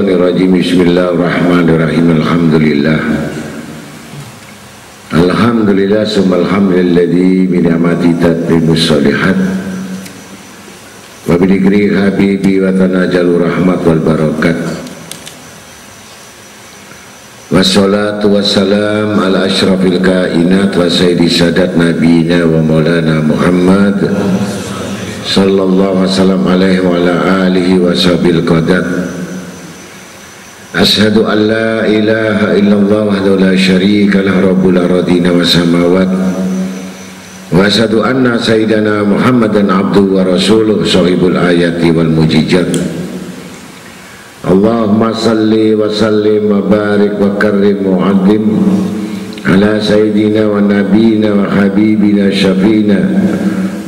minasyaitonir rajiim Bismillahirrahmanirrahim. Alhamdulillah. Alhamdulillah summa alhamdulilladzi bi ni'mati tatbimus shalihat wa bi habibi wa tanajalu rahmat wal barakat. Wassalatu wassalam ala kainat wa sayyidi sadat nabiyina wa maulana Muhammad sallallahu alaihi wa ala alihi wa qadat Ashadu an la ilaha illallah wahdahu la syarika lah rabbul aradina wa samawat wa ashadu anna sayyidana Muhammadan abduhu wa rasuluh sahibul ayati wal mujijat Allahumma salli wa sallim wa barik wa karrim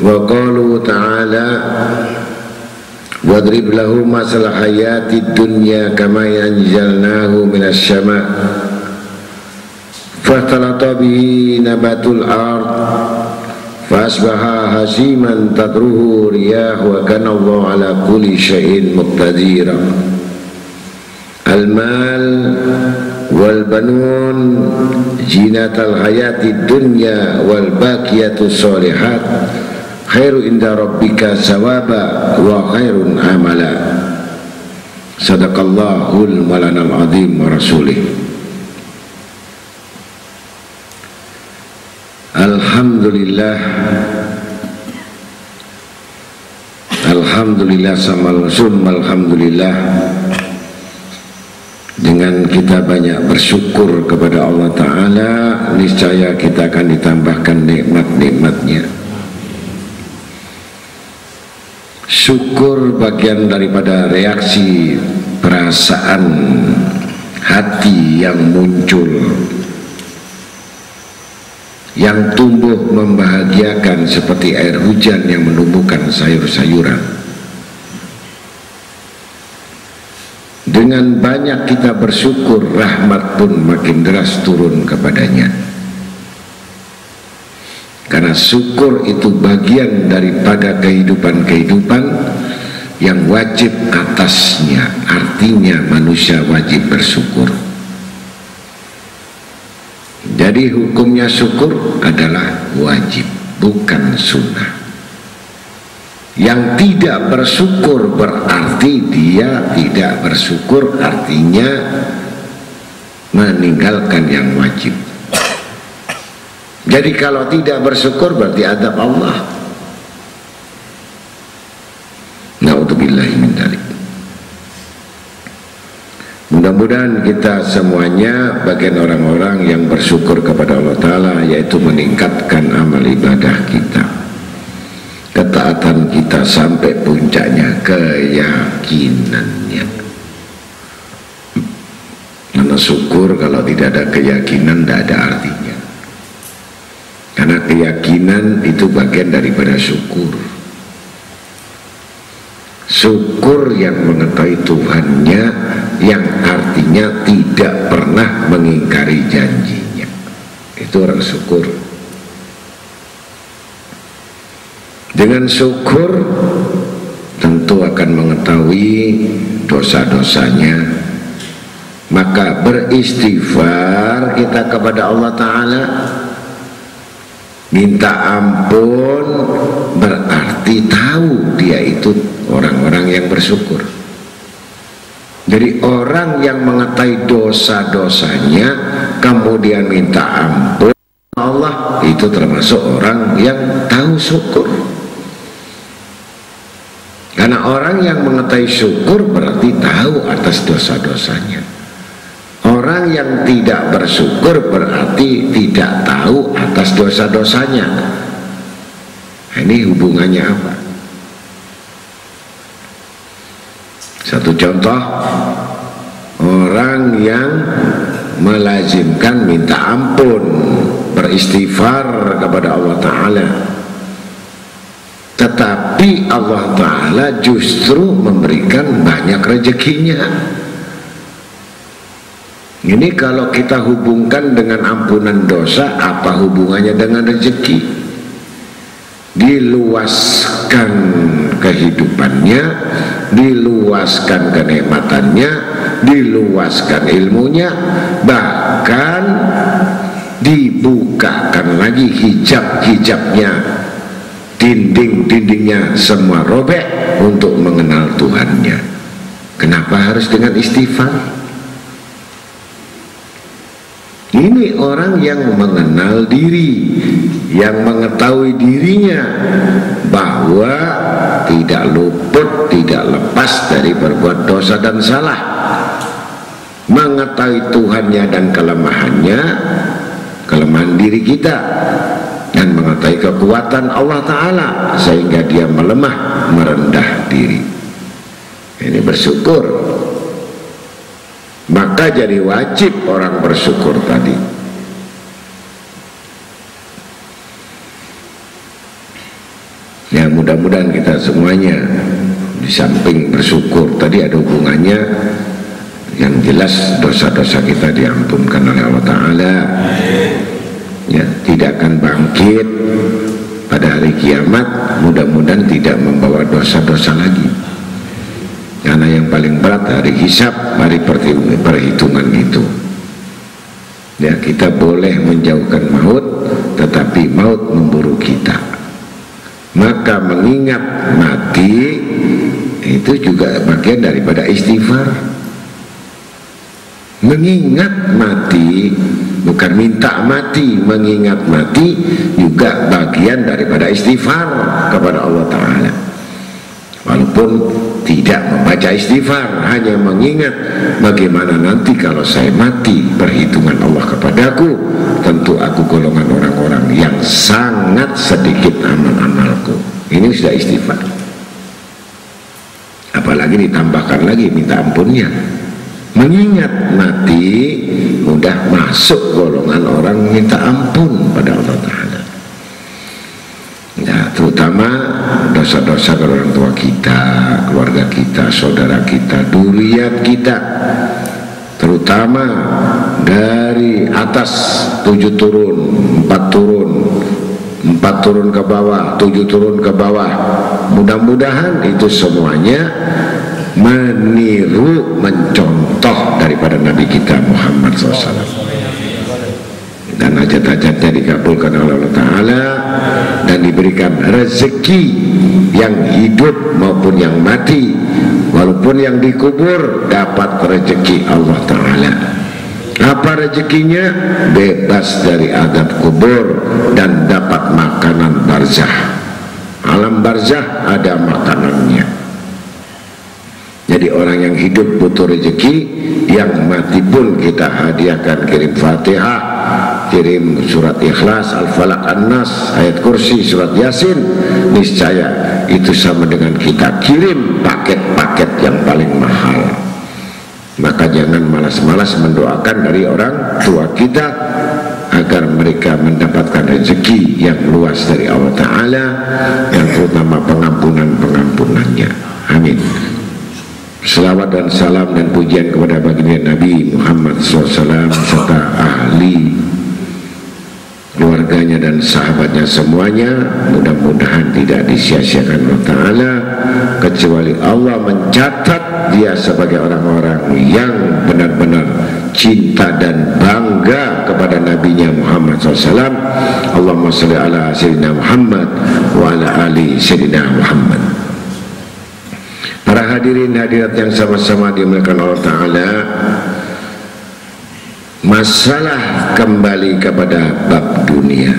وقالوا تعالى واضرب لهم مثل حياة الدنيا كما أنزلناه من السماء. فاختلط به نبات الأرض فأصبح هشيما تدره رياح وكان الله على كل شيء مقتديرا. المال والبنون جينات الحياة الدنيا والباقية الصالحات. khairu inda rabbika sawaba wa khairun amala. Sadaqallahul malanal azim wa rasulih. Alhamdulillah. Alhamdulillah sama langsung, alhamdulillah. Dengan kita banyak bersyukur kepada Allah Ta'ala niscaya kita akan ditambahkan nikmat-nikmatnya syukur bagian daripada reaksi perasaan hati yang muncul. Yang tumbuh membahagiakan seperti air hujan yang menumbuhkan sayur-sayuran. Dengan banyak kita bersyukur rahmat pun makin deras turun kepadanya karena syukur itu bagian daripada kehidupan-kehidupan yang wajib atasnya artinya manusia wajib bersyukur jadi hukumnya syukur adalah wajib, bukan sunnah. Yang tidak bersyukur berarti dia tidak bersyukur artinya meninggalkan yang wajib. Jadi kalau tidak bersyukur berarti adab Allah. Mudah-mudahan kita semuanya bagian orang-orang yang bersyukur kepada Allah Ta'ala yaitu meningkatkan amal ibadah kita. Ketaatan kita sampai puncaknya keyakinannya. Karena syukur kalau tidak ada keyakinan tidak ada artinya karena keyakinan itu bagian daripada syukur. Syukur yang mengetahui Tuhannya yang artinya tidak pernah mengingkari janjinya. Itu orang syukur. Dengan syukur tentu akan mengetahui dosa-dosanya. Maka beristighfar kita kepada Allah Ta'ala minta ampun berarti tahu dia itu orang-orang yang bersyukur. Jadi orang yang mengetahui dosa-dosanya kemudian minta ampun Allah itu termasuk orang yang tahu syukur. Karena orang yang mengetahui syukur berarti tahu atas dosa-dosanya orang yang tidak bersyukur berarti tidak tahu atas dosa-dosanya. Ini hubungannya apa? Satu contoh orang yang melazimkan minta ampun beristighfar kepada Allah Ta'ala. Tetapi Allah Ta'ala justru memberikan banyak rezekinya ini kalau kita hubungkan dengan ampunan dosa apa hubungannya dengan rezeki? Diluaskan kehidupannya diluaskan kenikmatannya diluaskan ilmunya bahkan dibukakan lagi hijab-hijabnya dinding-dindingnya semua robek untuk mengenal Tuhannya. Kenapa harus dengan istighfar ini orang yang mengenal diri yang mengetahui dirinya bahwa tidak luput tidak lepas dari berbuat dosa dan salah. Mengetahui Tuhannya dan kelemahannya kelemahan diri kita dan mengetahui kekuatan Allah Ta'ala sehingga dia melemah merendah diri. Ini bersyukur maka jadi wajib orang bersyukur tadi. Ya mudah-mudahan kita semuanya di samping bersyukur. Tadi ada hubungannya yang jelas dosa-dosa kita diampunkan oleh Allah Ta'ala. Ya tidak akan bangkit pada hari kiamat mudah-mudahan tidak membawa dosa-dosa lagi karena yang paling berat hari hisab hari perhitungan itu. Ya kita boleh menjauhkan maut tetapi maut memburu kita. Maka mengingat mati itu juga bagian daripada istighfar. Mengingat mati bukan minta mati mengingat mati juga bagian daripada istighfar kepada Allah Ta'ala. Walaupun tidak membaca istighfar hanya mengingat bagaimana nanti kalau saya mati perhitungan Allah kepadaku tentu aku golongan orang-orang yang sangat sedikit amal-amalku. Ini sudah istighfar. Apalagi ditambahkan lagi minta ampunnya. Mengingat mati mudah masuk golongan orang minta ampun pada Allah Ta'ala. Ya, terutama dosa-dosa ke orang tua kita keluarga kita, saudara kita duriat kita terutama dari atas tujuh turun empat turun empat turun ke bawah tujuh turun ke bawah. Mudah-mudahan itu semuanya meniru mencontoh daripada Nabi kita Muhammad SAW dan hajat-hajatnya dikabulkan oleh Allah Ta'ala dan diberikan rezeki yang hidup maupun yang mati. Walaupun yang dikubur dapat rezeki Allah Ta'ala. Apa rezekinya? bebas dari adab kubur dan dapat makanan barzah. Alam barzah ada makanannya. Jadi orang yang hidup butuh rezeki Yang mati pun kita hadiahkan Kirim fatihah Kirim surat ikhlas Al-Falaq An-Nas Ayat kursi surat yasin. Niscaya itu sama dengan kita Kirim paket-paket yang paling mahal. Maka jangan malas-malas mendoakan dari orang tua kita Agar mereka mendapatkan rezeki yang luas dari Allah Ta'ala Yang terutama pengampunan-pengampunannya. Amin. Selawat dan salam dan pujian kepada baginda Nabi Muhammad SAW serta ahli keluarganya dan sahabatnya semuanya mudah-mudahan tidak disia-siakan Allah Ta'ala kecuali Allah mencatat dia sebagai orang-orang yang benar-benar cinta dan bangga kepada nabinya Muhammad SAW Allahumma salli ala Sayyidina Muhammad wa ala ali Sayyidina Muhammad. Para hadirin hadirat yang sama-sama dimuliakan Allah Ta'ala Masalah kembali kepada bab dunia.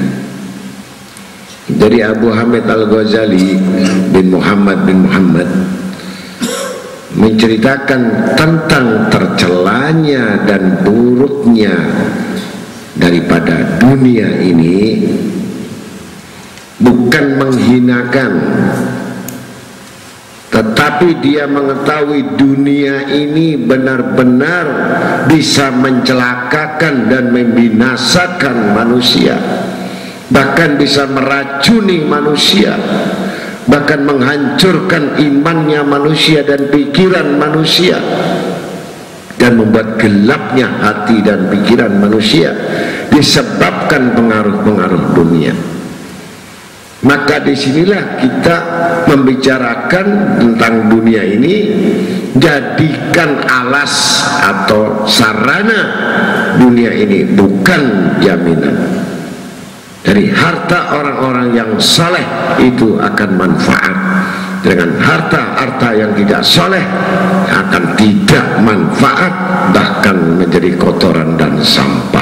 Dari Abu Hamid Al-Ghazali bin Muhammad bin Muhammad menceritakan tentang tercelanya dan buruknya daripada dunia ini bukan menghinakan tetapi dia mengetahui dunia ini benar-benar bisa mencelakakan dan membinasakan manusia. Bahkan bisa meracuni manusia. Bahkan menghancurkan imannya manusia dan pikiran manusia. Dan membuat gelapnya hati dan pikiran manusia. Disebabkan pengaruh-pengaruh dunia maka di sinilah kita membicarakan tentang dunia ini jadikan alas atau sarana dunia ini bukan jaminan. Dari harta orang-orang yang saleh itu akan manfaat. Dengan harta-harta yang tidak soleh akan tidak manfaat bahkan menjadi kotoran dan sampah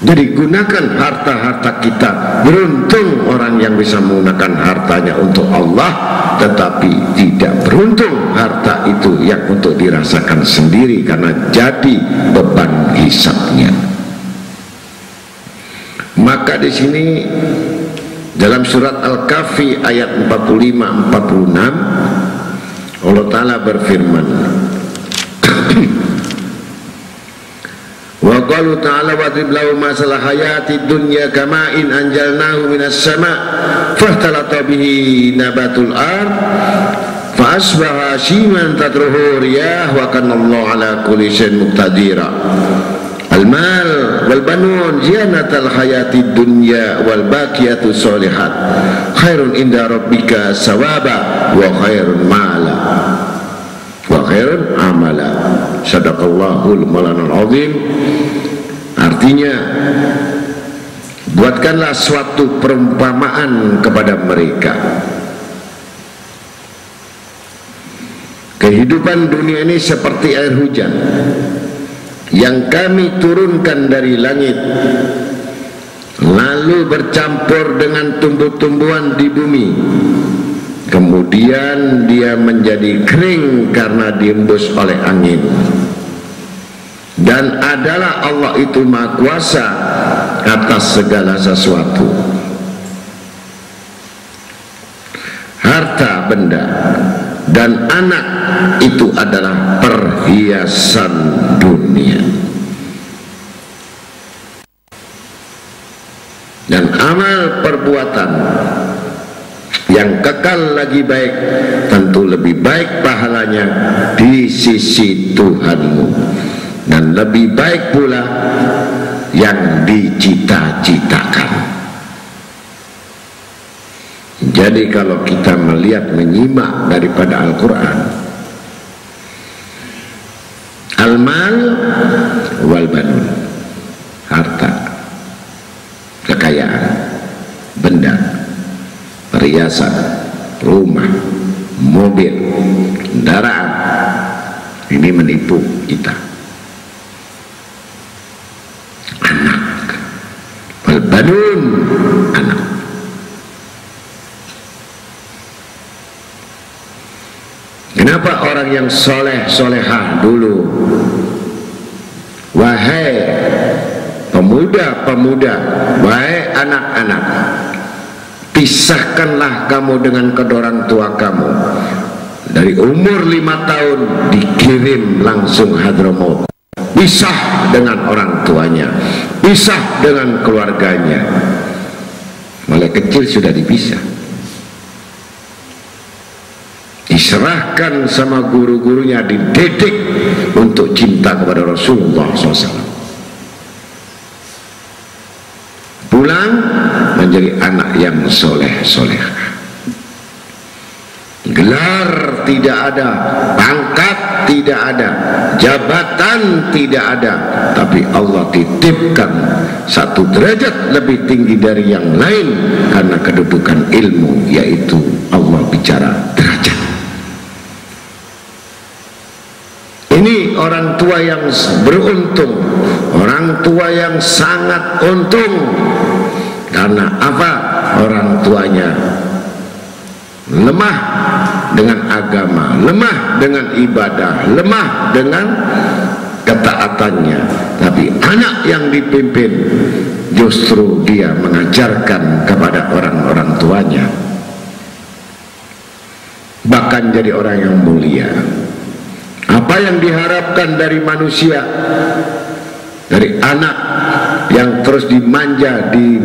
jadi gunakan harta-harta kita. Beruntung orang yang bisa menggunakan hartanya untuk Allah Tetapi tidak beruntung harta itu yang untuk dirasakan sendiri Karena jadi beban hisapnya. Maka di sini dalam surat Al-Kahfi ayat 45-46 Allah Ta'ala berfirman Wa qalu ta'ala wadrib lahu masalah hayati dunya kama in anjalnahu minas sama' fahtalata bihi nabatul ard fa asbaha shiman tadruhu riyah wa kana Allah ala kulli syai'in muqtadira. Al mal wal banun ziyanatal hayati dunya wal baqiyatu sholihat. Khairun inda rabbika sawaba wa khairun mala wa khairun amala sadaqallahul malanul azim. Artinya buatkanlah suatu perumpamaan kepada mereka. Kehidupan dunia ini seperti air hujan yang kami turunkan dari langit lalu bercampur dengan tumbuh-tumbuhan di bumi kemudian dia menjadi kering karena diembus oleh angin. Dan adalah Allah itu maha kuasa atas segala sesuatu. Harta benda dan anak itu adalah perhiasan dunia. Dan amal perbuatan yang kekal lagi baik tentu lebih baik pahalanya di sisi Tuhanmu. Dan lebih baik pula yang dicita-citakan. Jadi kalau kita melihat menyimak daripada Al-Quran Al-mal wal banun harta kekayaan benda perhiasan, rumah, mobil, kendaraan ini menipu kita. Anak, balbanun anak. Kenapa orang yang soleh solehah dulu Wahai pemuda-pemuda Wahai anak-anak pisahkanlah kamu dengan kedua orang tua kamu. Dari umur lima tahun dikirim langsung Hadramaut pisah dengan orang tuanya. Pisah dengan keluarganya. Mulai kecil sudah dipisah. Diserahkan sama guru-gurunya dididik untuk cinta kepada Rasulullah SAW pulang menjadi anak yang soleh soleh gelar tidak ada pangkat tidak ada jabatan tidak ada tapi Allah titipkan satu derajat lebih tinggi dari yang lain karena kedudukan ilmu yaitu Allah bicara derajat. Ini orang tua yang beruntung orang tua yang sangat untung karena apa? Orang tuanya lemah dengan agama lemah dengan ibadah lemah dengan ketaatannya. Tapi anak yang dipimpin justru dia mengajarkan kepada orang-orang tuanya. Bahkan jadi orang yang mulia. Apa yang diharapkan dari manusia? Dari anak yang terus dimanja di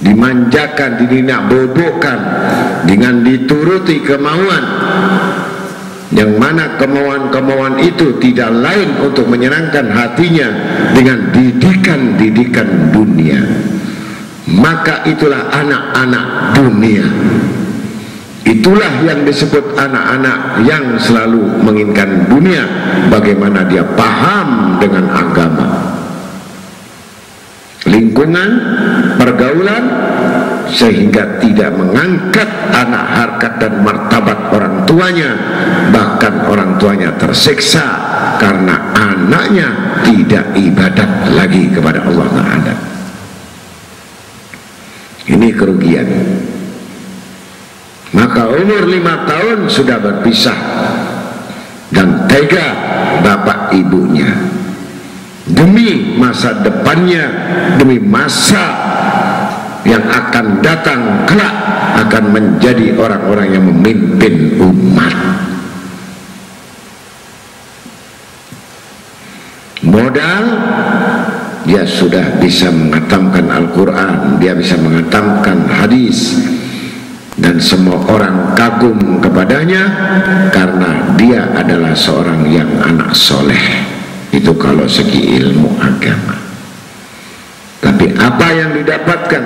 dimanjakan dininak bobokkan dengan dituruti kemauan. Yang mana kemauan-kemauan itu tidak lain untuk menyenangkan hatinya dengan didikan-didikan dunia. Maka itulah anak-anak dunia. Itulah yang disebut anak-anak yang selalu menginginkan dunia bagaimana dia paham dengan agama lingkungan pergaulan sehingga tidak mengangkat anak harkat dan martabat orang tuanya. Bahkan orang tuanya tersiksa karena anaknya tidak ibadat lagi kepada Allah Ta'ala. Ini kerugian. Maka umur lima tahun sudah berpisah dan tega bapak ibunya demi masa depannya demi masa yang akan datang kelak akan menjadi orang-orang yang memimpin umat. Modal dia sudah bisa mengatamkan Al-Quran dia bisa mengatamkan hadis dan semua orang kagum kepadanya karena dia adalah seorang yang anak soleh itu kalau segi ilmu agama. Tapi apa yang didapatkan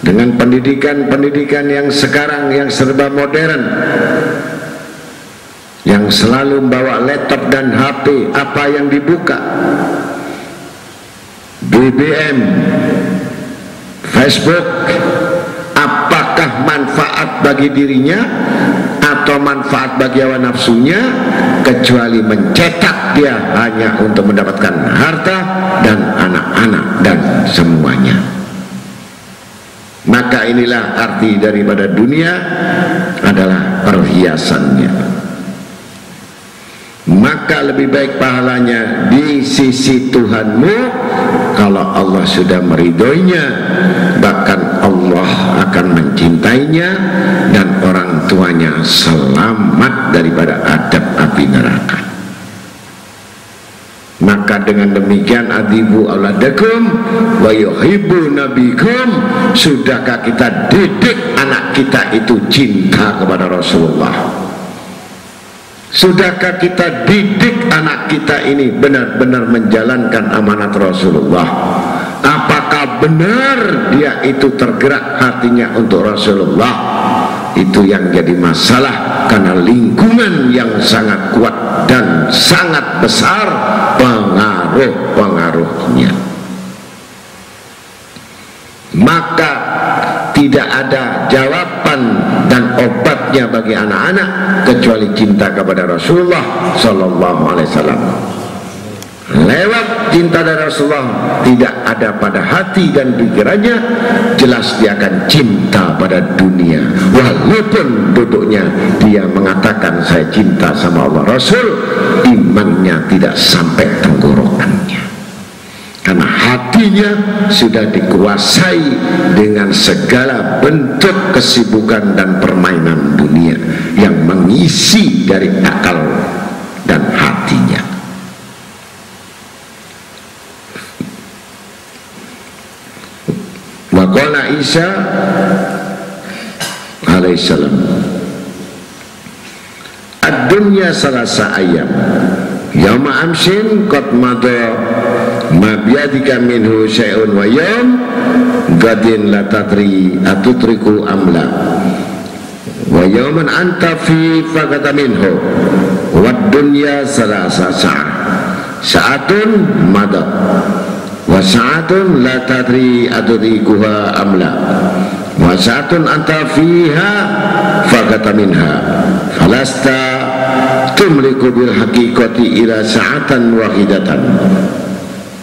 dengan pendidikan-pendidikan yang sekarang yang serba modern yang selalu membawa laptop dan HP apa yang dibuka? BBM Facebook apakah manfaat bagi dirinya atau manfaat bagi hawa nafsunya kecuali mencetak dia hanya untuk mendapatkan harta dan anak-anak dan semuanya. Maka inilah arti daripada dunia adalah perhiasannya. Maka lebih baik pahalanya di sisi Tuhanmu kalau Allah sudah meridoinya bahkan Allah akan mencintainya tuanya selamat daripada adab api neraka maka dengan demikian adibu auladakum wa yuhibbu nabikum sudahkah kita didik anak kita itu cinta kepada Rasulullah Sudahkah kita didik anak kita ini benar-benar menjalankan amanat Rasulullah? Apakah benar dia itu tergerak hatinya untuk Rasulullah? Itu yang jadi masalah karena lingkungan yang sangat kuat dan sangat besar pengaruh-pengaruhnya. Maka tidak ada jawaban dan obatnya bagi anak-anak kecuali cinta kepada Rasulullah sallallahu alaihi wasallam. Lewat cinta dari Rasulullah tidak ada pada hati dan pikirannya jelas dia akan cinta pada dunia. Walaupun duduknya dia mengatakan saya cinta sama Allah Rasul. Imannya tidak sampai tenggorokannya. Karena hatinya sudah dikuasai dengan segala bentuk kesibukan dan permainan dunia yang mengisi dari akal dan hatinya Waqala Isa alaihissalam Ad-dunya salasa ayam Yawma amsin qad madha ma biadika minhu syai'un wa yam gadin la tatri atutriku amla. Wa yawman anta fi fagata minhu. Wa dunya salasa sa'ah. Sa'atun madat wa sa'atun la tadri adrikuha amla wa sa'atun anta fiha fagata minha. Falasta tumliku bil haqiqati ila sa'atan wahidatan.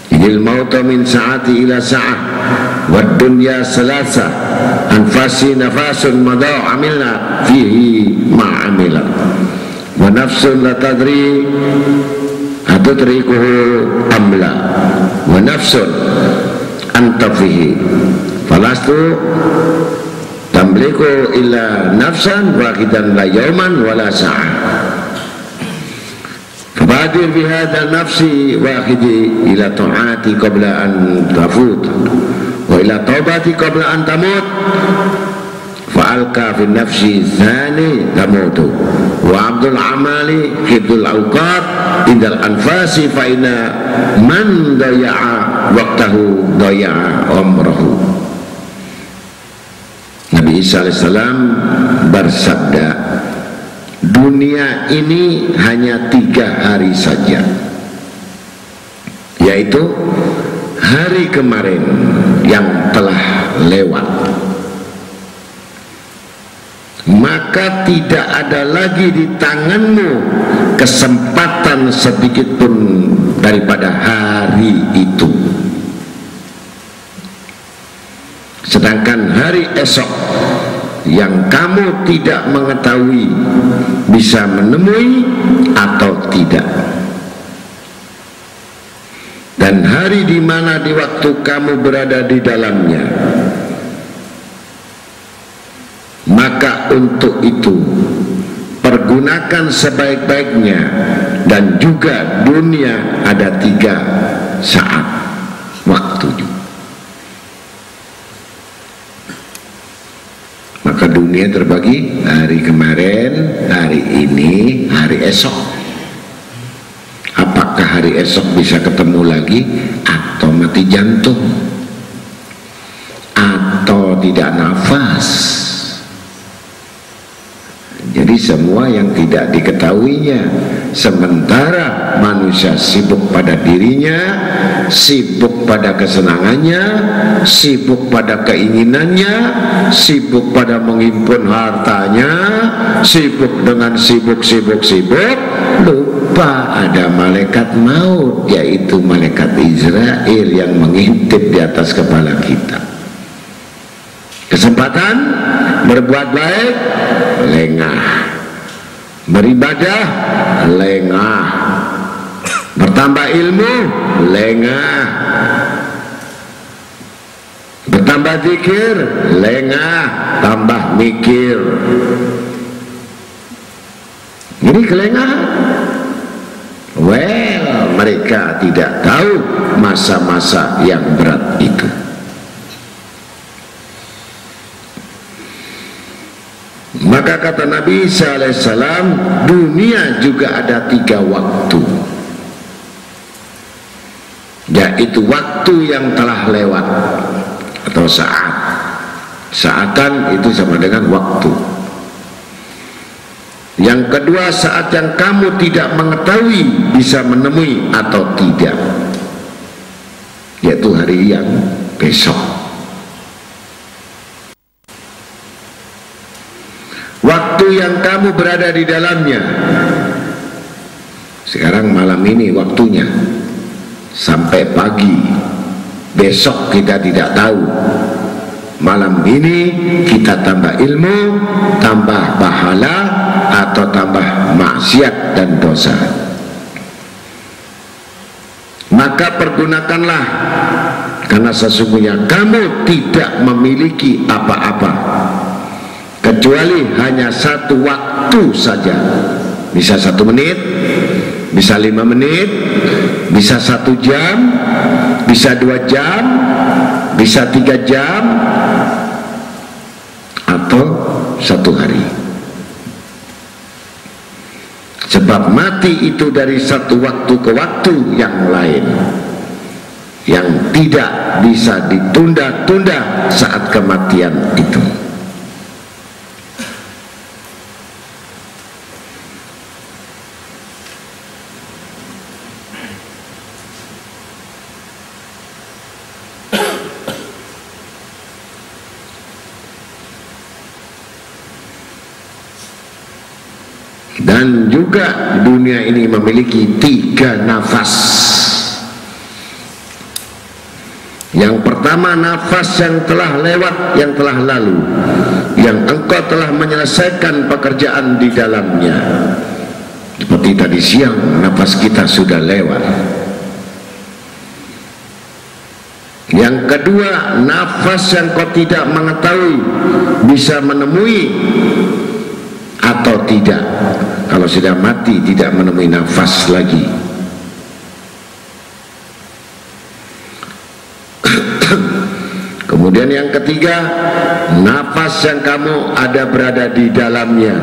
Idil mauta min sa'ati ila sa'ah. Wad dunya salasa. Anfasi nafasun madau amilna fihi ma amila. Wa nafsun la tadri atudrikuhu amla wa nafsun anta fihi falastu tamliku illa nafsan wahidan la yauman wala sa'ah. Fabadir bihada nafsi wahidi ila ta'ati qabla an tafut wa ila taubati qabla an tamut. Fa'alka fi nafsi thani tamutu wa abdul amali hibdul awqat indal anfasi fa inna man daya'a waqtahu daya'a umrahu Nabi Isa AS bersabda dunia ini hanya tiga hari saja yaitu hari kemarin yang telah lewat maka tidak ada lagi di tanganmu kesempatan sedikit pun daripada hari itu. Sedangkan hari esok yang kamu tidak mengetahui bisa menemui atau tidak. Dan hari di mana di waktu kamu berada di dalamnya maka untuk itu pergunakan sebaik-baiknya dan juga dunia ada tiga saat waktu maka dunia terbagi hari kemarin hari ini hari esok. Apakah hari esok bisa ketemu lagi? Atau mati jantung? Atau tidak nafas semua yang tidak diketahuinya. Sementara manusia sibuk pada dirinya sibuk pada kesenangannya sibuk pada keinginannya sibuk pada menghimpun hartanya sibuk dengan sibuk-sibuk-sibuk lupa ada malaikat maut yaitu malaikat Israel yang mengintip di atas kepala kita. Kesempatan berbuat baik lengah beribadah lengah. Bertambah ilmu lengah. Bertambah zikir lengah. Tambah mikir. Ini kelengahan. Well mereka tidak tahu masa-masa yang berat itu Maka kata Nabi alaihissalam, dunia juga ada tiga waktu. Yaitu waktu yang telah lewat atau saat. Saatan itu sama dengan waktu. Yang kedua saat yang kamu tidak mengetahui bisa menemui atau tidak. Yaitu hari yang besok. Waktu yang kamu berada di dalamnya. Sekarang malam ini waktunya. Sampai pagi. Besok kita tidak tahu. Malam ini kita tambah ilmu tambah pahala atau tambah maksiat dan dosa. Maka pergunakanlah. Karena sesungguhnya kamu tidak memiliki apa-apa kecuali hanya satu waktu saja. Bisa satu menit bisa lima menit bisa satu jam bisa dua jam bisa tiga jam atau satu hari. Sebab mati itu dari satu waktu ke waktu yang lain yang tidak bisa ditunda-tunda saat kematian itu dan juga dunia ini memiliki tiga nafas. Yang pertama nafas yang telah lewat yang telah lalu. Yang engkau telah menyelesaikan pekerjaan di dalamnya. Seperti tadi siang nafas kita sudah lewat. Yang kedua nafas yang kau tidak mengetahui bisa menemui atau tidak kalau sudah mati tidak menemui nafas lagi Kemudian yang ketiga, nafas yang kamu ada berada di dalamnya.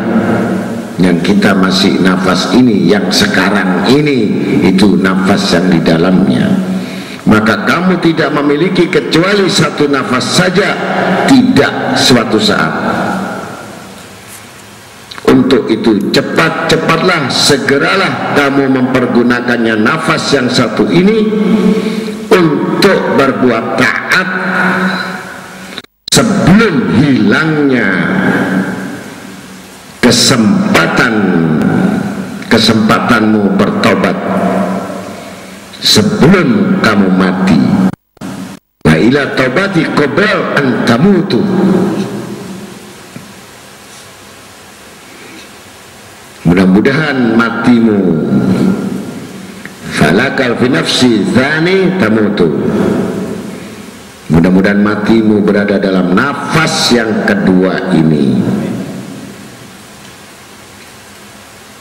Yang kita masih nafas ini, yang sekarang ini, itu nafas yang di dalamnya. Maka kamu tidak memiliki kecuali satu nafas saja, tidak suatu saat. Untuk itu. Cepat-cepatlah, segeralah kamu mempergunakannya nafas yang satu ini untuk berbuat taat sebelum hilangnya kesempatan kesempatanmu bertobat sebelum kamu mati. Wa ila taubati qabla an tamutu mudah-mudahan matimu. Falakal fi nafsi dhani tamutu. Mudah-mudahan matimu berada dalam nafas yang kedua ini.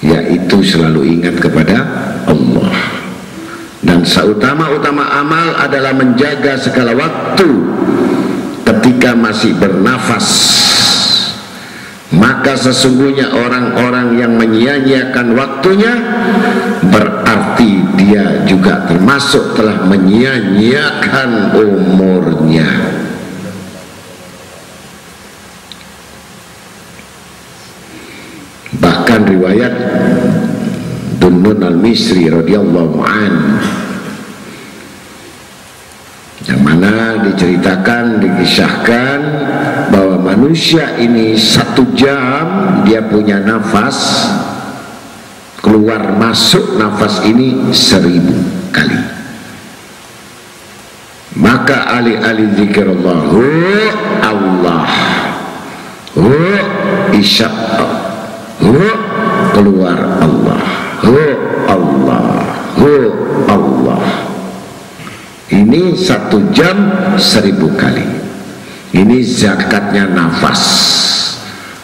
Yaitu selalu ingat kepada Allah. Dan seutama-utama amal adalah menjaga segala waktu Ketika masih bernafas Maka sesungguhnya orang-orang yang menyia-nyiakan waktunya Berarti dia juga termasuk telah menyia-nyiakan umurnya. Bahkan riwayat Dunnun al-Misri radhiyallahu an yang mana diceritakan dikisahkan bahwa manusia ini satu jam dia punya nafas keluar masuk nafas ini seribu kali. Maka alih-alih zikir Allah Allah hu isya hu keluar Allah hu Allah hu Allah. Ini satu jam seribu kali ini zakatnya nafas.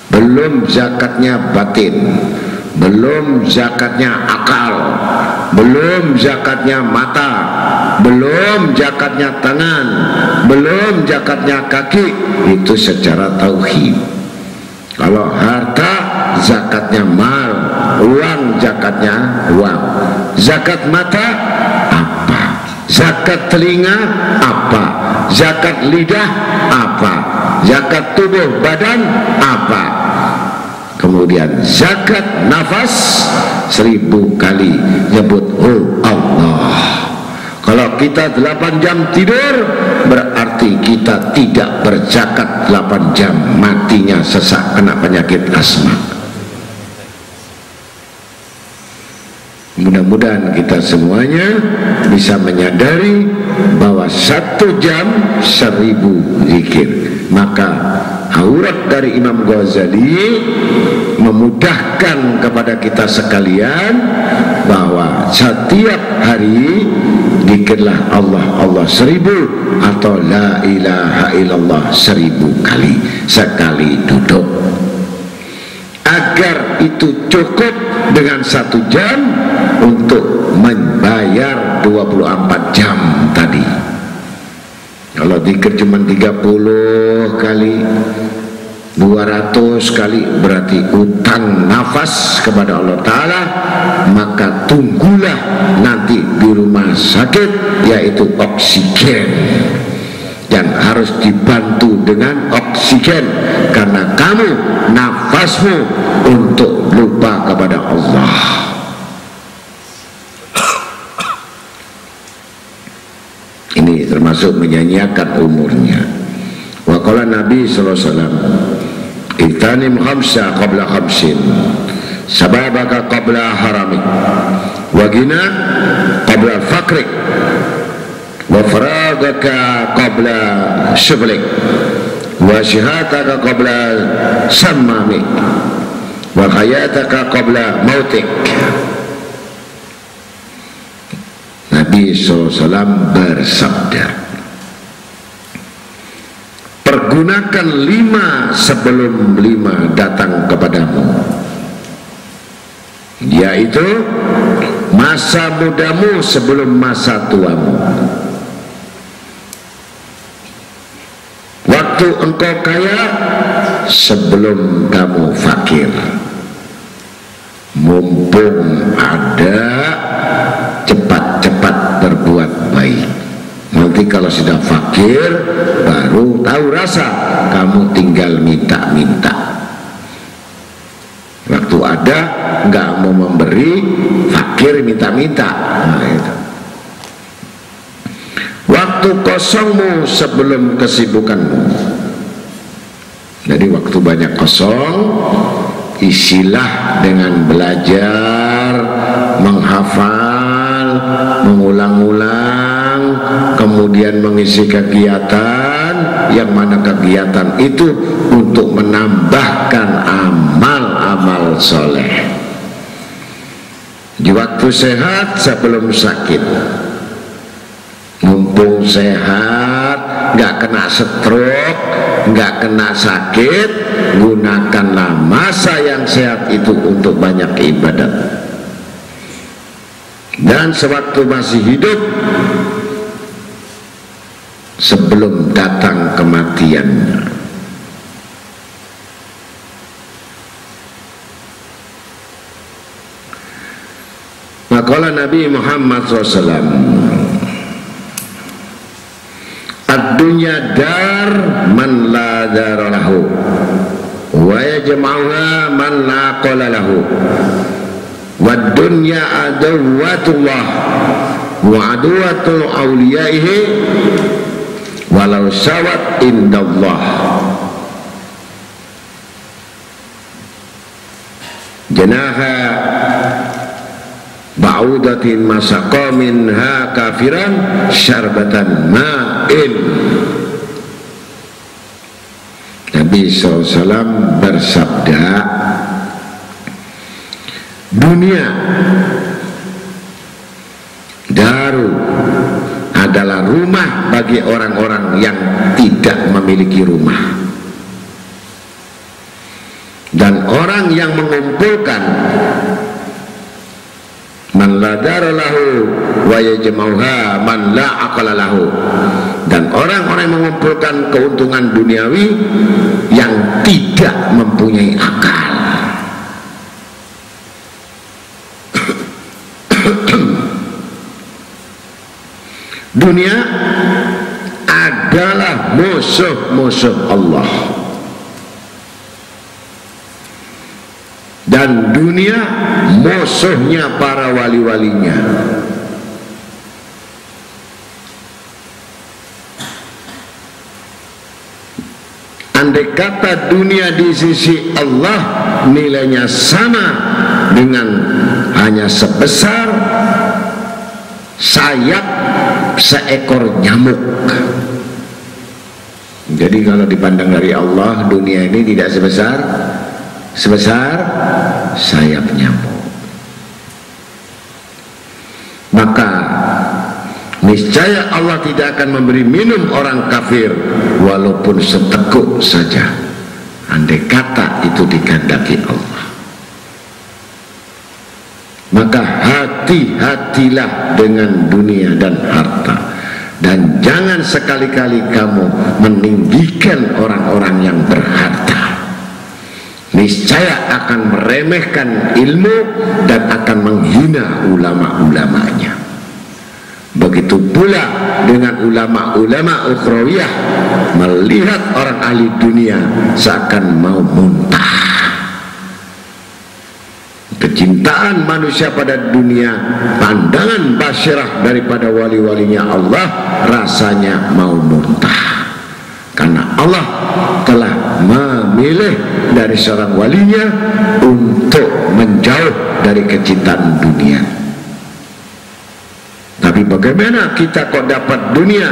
Belum zakatnya batin. Belum zakatnya akal. Belum zakatnya mata. Belum zakatnya tangan. Belum zakatnya kaki. Itu secara tauhid. Kalau harta zakatnya mal. Uang zakatnya uang. Zakat mata apa? Zakat telinga apa zakat lidah apa? Zakat tubuh badan apa? Kemudian zakat nafas seribu kali nyebut oh Allah. Kalau kita 8 jam tidur berarti kita tidak berzakat 8 jam matinya sesak kena penyakit asma mudah-mudahan kita semuanya bisa menyadari bahwa satu jam seribu zikir. Maka aurat dari Imam Ghazali memudahkan kepada kita sekalian bahwa setiap hari dikirlah Allah Allah seribu atau la ilaha illallah seribu kali sekali duduk agar itu cukup dengan satu jam untuk membayar 24 jam tadi. Kalau dikir cuma 30 kali 200 kali berarti utang nafas kepada Allah Ta'ala maka tunggulah nanti di rumah sakit yaitu oksigen dan harus dibantu dengan oksigen karena kamu nafasmu untuk lupa kepada Allah. Ini termasuk menyanyiakan umurnya. Wa qala nabi wasallam itanim khamsa qabla khamsin sababaka qabla haramik wa gina qabla fakrik wa faragaka qabla syughlik wa syihataka qabla sammamik wa hayataka qabla mautik Nabi SAW bersabda Pergunakan lima sebelum lima datang kepadamu Yaitu Masa mudamu sebelum masa tuamu Waktu engkau kaya Sebelum kamu fakir. Mumpung ada Cepat-cepat berbuat baik. Nanti kalau sudah fakir Baru tahu rasa Kamu tinggal minta-minta. Waktu ada nggak mau memberi Fakir minta-minta. Nah. Waktu kosongmu sebelum kesibukanmu. Jadi waktu banyak kosong Isilah dengan belajar Menghafal Mengulang-ulang Kemudian mengisi kegiatan. Yang mana kegiatan itu Untuk menambahkan amal-amal soleh. Di waktu sehat sebelum sakit mumpung sehat nggak kena stroke nggak kena sakit gunakanlah masa yang sehat itu untuk banyak ibadat. Dan sewaktu masih hidup sebelum datang kematian. Maka Nabi Muhammad SAW Ad-dunya dar man la dara lahu. Wa yajma'uha man la qala lahu. Wad dunya adawatullah. Wa aduwatul awliyaihi. Walau sawat indallah. Janaha ba'udatin masaqa minha kafiran syarbatan ma'in. Nabi SAW bersabda dunia daru adalah rumah bagi orang-orang yang tidak memiliki rumah. Dan orang yang mengumpulkan man la lahu wa yajma'uha man la aqala lahu. Dan orang-orang yang mengumpulkan keuntungan duniawi yang tidak mempunyai akal. Dunia adalah musuh-musuh Allah dan dunia musuhnya para wali-walinya. Andai kata dunia di sisi Allah nilainya sama dengan hanya sebesar sayap seekor nyamuk. Jadi kalau dipandang dari Allah dunia ini tidak sebesar sebesar sayap nyamuk maka niscaya Allah tidak akan memberi minum orang kafir walaupun seteguk saja. Andai kata itu dikandaki Allah. Maka hati-hatilah dengan dunia dan harta. Dan jangan sekali-kali kamu meninggikan orang-orang yang berharta niscaya akan meremehkan ilmu dan akan menghina ulama-ulamanya. Begitu pula dengan ulama-ulama ukhrawiyah melihat orang ahli dunia seakan mau muntah. Kecintaan manusia pada dunia pandangan basyirah daripada wali-walinya Allah rasanya mau muntah karena Allah telah memilih dari seorang walinya untuk menjauh dari kecintaan dunia. Tapi bagaimana kita kok dapat dunia?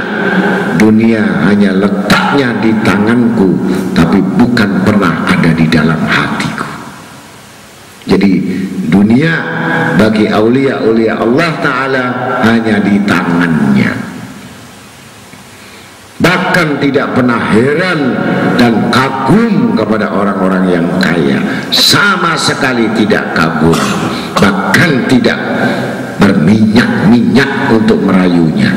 Dunia hanya letaknya di tanganku tapi bukan pernah ada di dalam hatiku. Jadi dunia bagi aulia-aulia Allah Ta'ala hanya di tangannya bahkan tidak pernah heran dan kagum kepada orang-orang yang kaya. Sama sekali tidak kagum bahkan tidak berminyak-minyak untuk merayunya.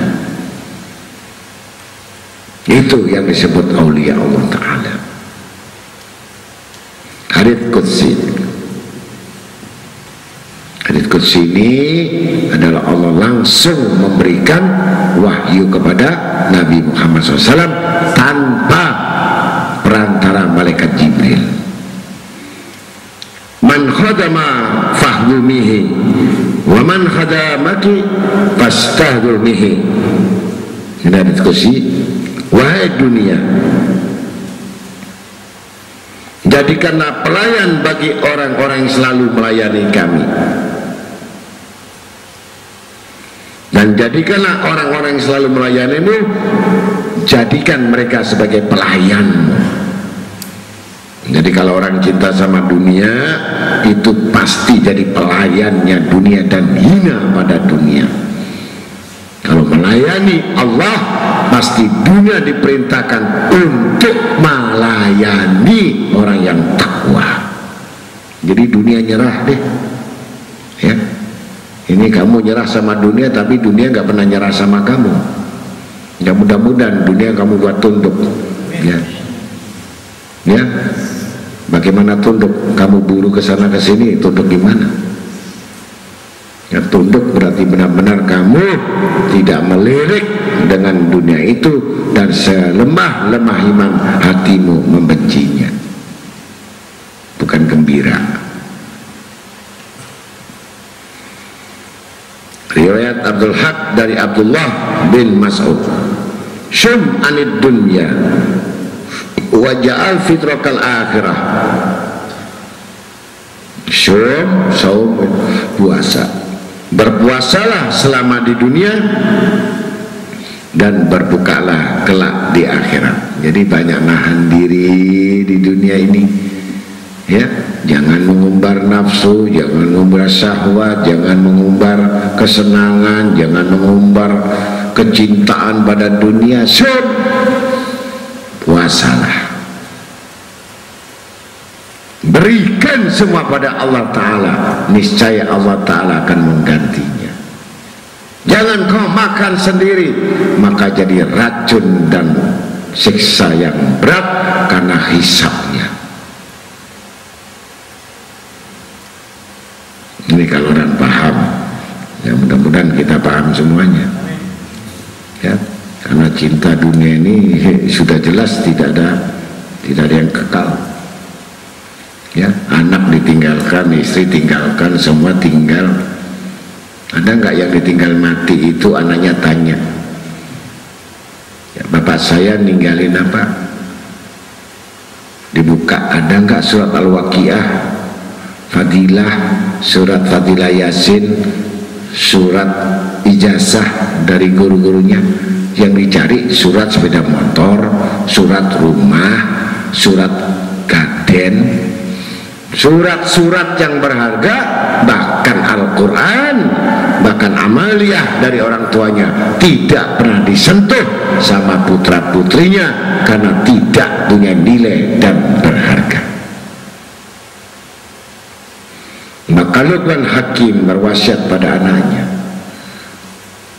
Itu yang disebut aulia Allah Ta'ala. Hadith Qudsi hadith Qudsi ini adalah Allah langsung memberikan wahyu kepada Nabi Muhammad SAW tanpa perantara malaikat Jibril. Man khadama fahdumihi wa man khadamaki fastahdurmihi ini ada diskusi wahai dunia jadikanlah pelayan bagi orang-orang yang selalu melayani kami dan jadikanlah orang-orang yang selalu melayanimu jadikan mereka sebagai pelayan jadi kalau orang cinta sama dunia itu pasti jadi pelayannya dunia dan hina pada dunia. Kalau melayani Allah pasti dunia diperintahkan untuk melayani orang yang takwa. Jadi dunia nyerah deh ya ini kamu nyerah sama dunia tapi dunia nggak pernah nyerah sama kamu. Ya mudah-mudahan dunia kamu buat tunduk. Ya. Ya. Bagaimana tunduk kamu buru ke sana ke sini? Tunduk gimana ya tunduk berarti benar-benar kamu tidak melirik dengan dunia itu dan selemah-lemah iman hatimu membencinya. Bukan gembira riwayat Abdul Haq dari Abdullah bin Mas'ud. Syum anid dunya. Wa ja'al fitrakal akhirah. Syum saum puasa. Berpuasalah selama di dunia dan berbukalah kelak di akhirat. Jadi banyak nahan diri di dunia ini ya jangan mengumbar nafsu jangan mengumbar syahwat jangan mengumbar kesenangan jangan mengumbar kecintaan pada dunia. Sub. puasalah. Berikan semua pada Allah Ta'ala. Niscaya Allah Ta'ala akan menggantinya. Jangan kau makan sendiri maka jadi racun dan siksa yang berat karena hisapnya ini kalau orang paham ya mudah-mudahan kita paham semuanya. Ya karena cinta dunia ini sudah jelas tidak ada tidak ada yang kekal. Ya anak ditinggalkan istri tinggalkan semua tinggal. Ada nggak yang ditinggal mati itu anaknya tanya. Ya, bapak saya ninggalin apa? Dibuka ada nggak surat al-waqiah fadilah surat fadilah yasin surat ijazah dari guru-gurunya yang dicari surat sepeda motor surat rumah surat gaden surat-surat yang berharga bahkan Al-Quran bahkan amaliyah dari orang tuanya tidak pernah disentuh sama putra putrinya karena tidak punya nilai dan berharga maka Luqman Hakim berwasiat pada anaknya.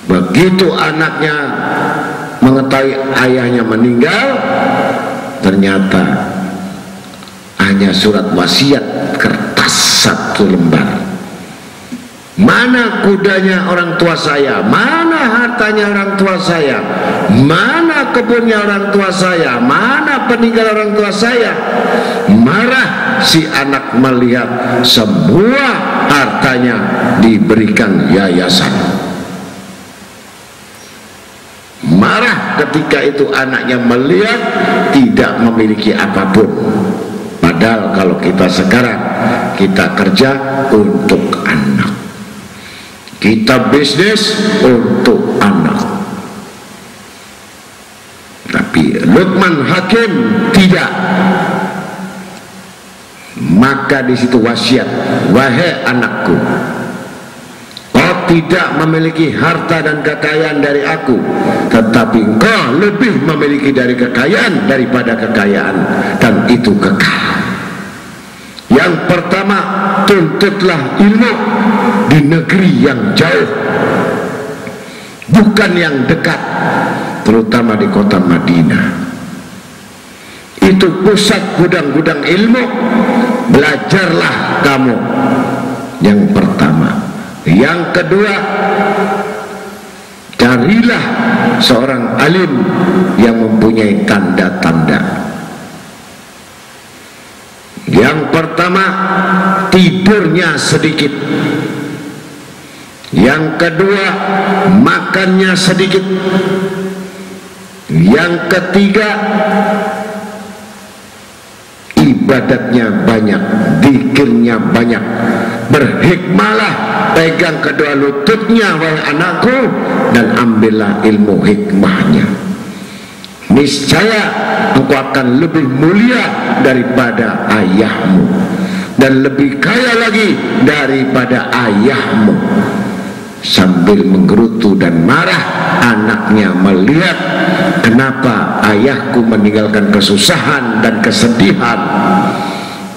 Begitu anaknya mengetahui ayahnya meninggal ternyata hanya surat wasiat kertas satu lembar mana kudanya orang tua saya? Mana hartanya orang tua saya? Mana kebunnya orang tua saya? Mana peninggal orang tua saya? Marah si anak melihat semua hartanya diberikan yayasan. Marah ketika itu anaknya melihat tidak memiliki apa pun. Padahal kalau kita sekarang kita kerja untuk kita bisnis untuk anak. Tapi Luqman Hakim tidak. Maka di situ wasiat wahai anakku kau tidak memiliki harta dan kekayaan dari aku tetapi kau lebih memiliki dari kekayaan daripada kekayaan dan itu kekal. Yang pertama tuntutlah ilmu di negeri yang jauh bukan yang dekat terutama di kota Madinah. Itu pusat gudang-gudang ilmu. Belajarlah kamu yang pertama. Yang kedua carilah seorang alim yang mempunyai tanda-tanda yang pertama tidurnya sedikit. Yang kedua makannya sedikit. Yang ketiga ibadatnya banyak dikirnya banyak. Berhikmalah pegang kedua lututnya wahai anakku dan ambillah ilmu hikmahnya niscaya engkau akan lebih mulia daripada ayahmu. Dan lebih kaya lagi daripada ayahmu. Sambil menggerutu dan marah anaknya melihat kenapa ayahku meninggalkan kesusahan dan kesedihan.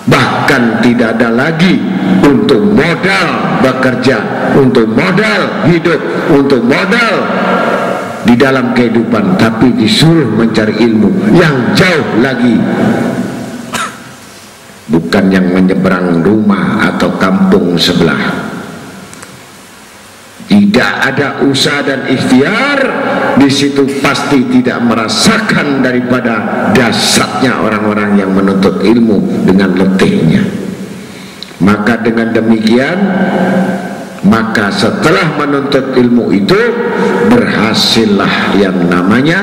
Bahkan tidak ada lagi untuk modal bekerja untuk modal hidup untuk modal di dalam kehidupan tapi disuruh mencari ilmu yang jauh lagi. Bukan yang menyeberang rumah atau kampung sebelah. Tidak ada usaha dan ikhtiar di situ pasti tidak merasakan daripada dasarnya orang-orang yang menuntut ilmu dengan letihnya. Maka dengan demikian maka setelah menuntut ilmu itu berhasillah yang namanya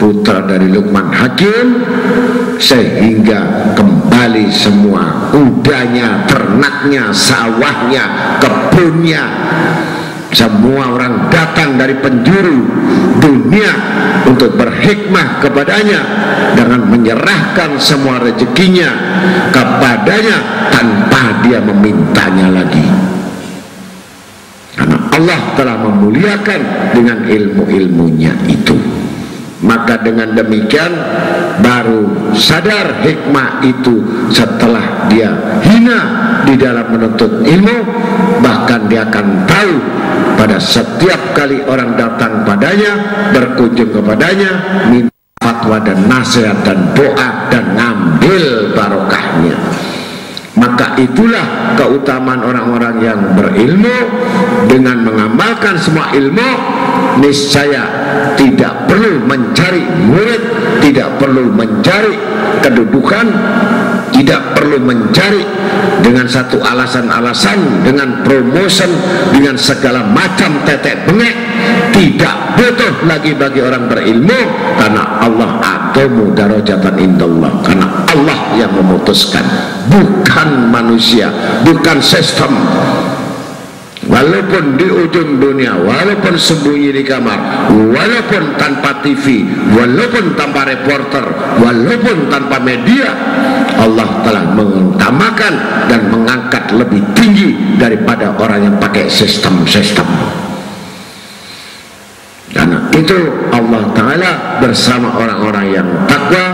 putra dari Luqman Hakim sehingga kembali semua udanya, ternaknya, sawahnya, kebunnya semua orang datang dari penjuru dunia untuk berhikmah kepadanya dengan menyerahkan semua rezekinya kepadanya tanpa dia memintanya lagi Allah telah memuliakan dengan ilmu-ilmunya itu. Maka dengan demikian baru sadar hikmah itu setelah dia hina di dalam menuntut ilmu bahkan dia akan tahu pada setiap kali orang datang padanya berkunjung kepadanya minta fatwa dan nasihat dan doa dan ngambil barokahnya maka itulah keutamaan orang-orang yang berilmu. Dengan mengamalkan semua ilmu niscaya tidak perlu mencari murid tidak perlu mencari kedudukan tidak perlu mencari dengan satu alasan-alasan dengan promotion dengan segala macam tetek bengek. Tidak butuh lagi bagi orang berilmu karena Allah adamu darajatan indallah karena Allah yang memutuskan. Bukan manusia bukan sistem walaupun di ujung dunia walaupun sembunyi di kamar walaupun tanpa TV walaupun tanpa reporter walaupun tanpa media Allah telah mengutamakan dan mengangkat lebih tinggi daripada orang yang pakai sistem-sistem. Karena itu Allah Ta'ala bersama orang-orang yang takwa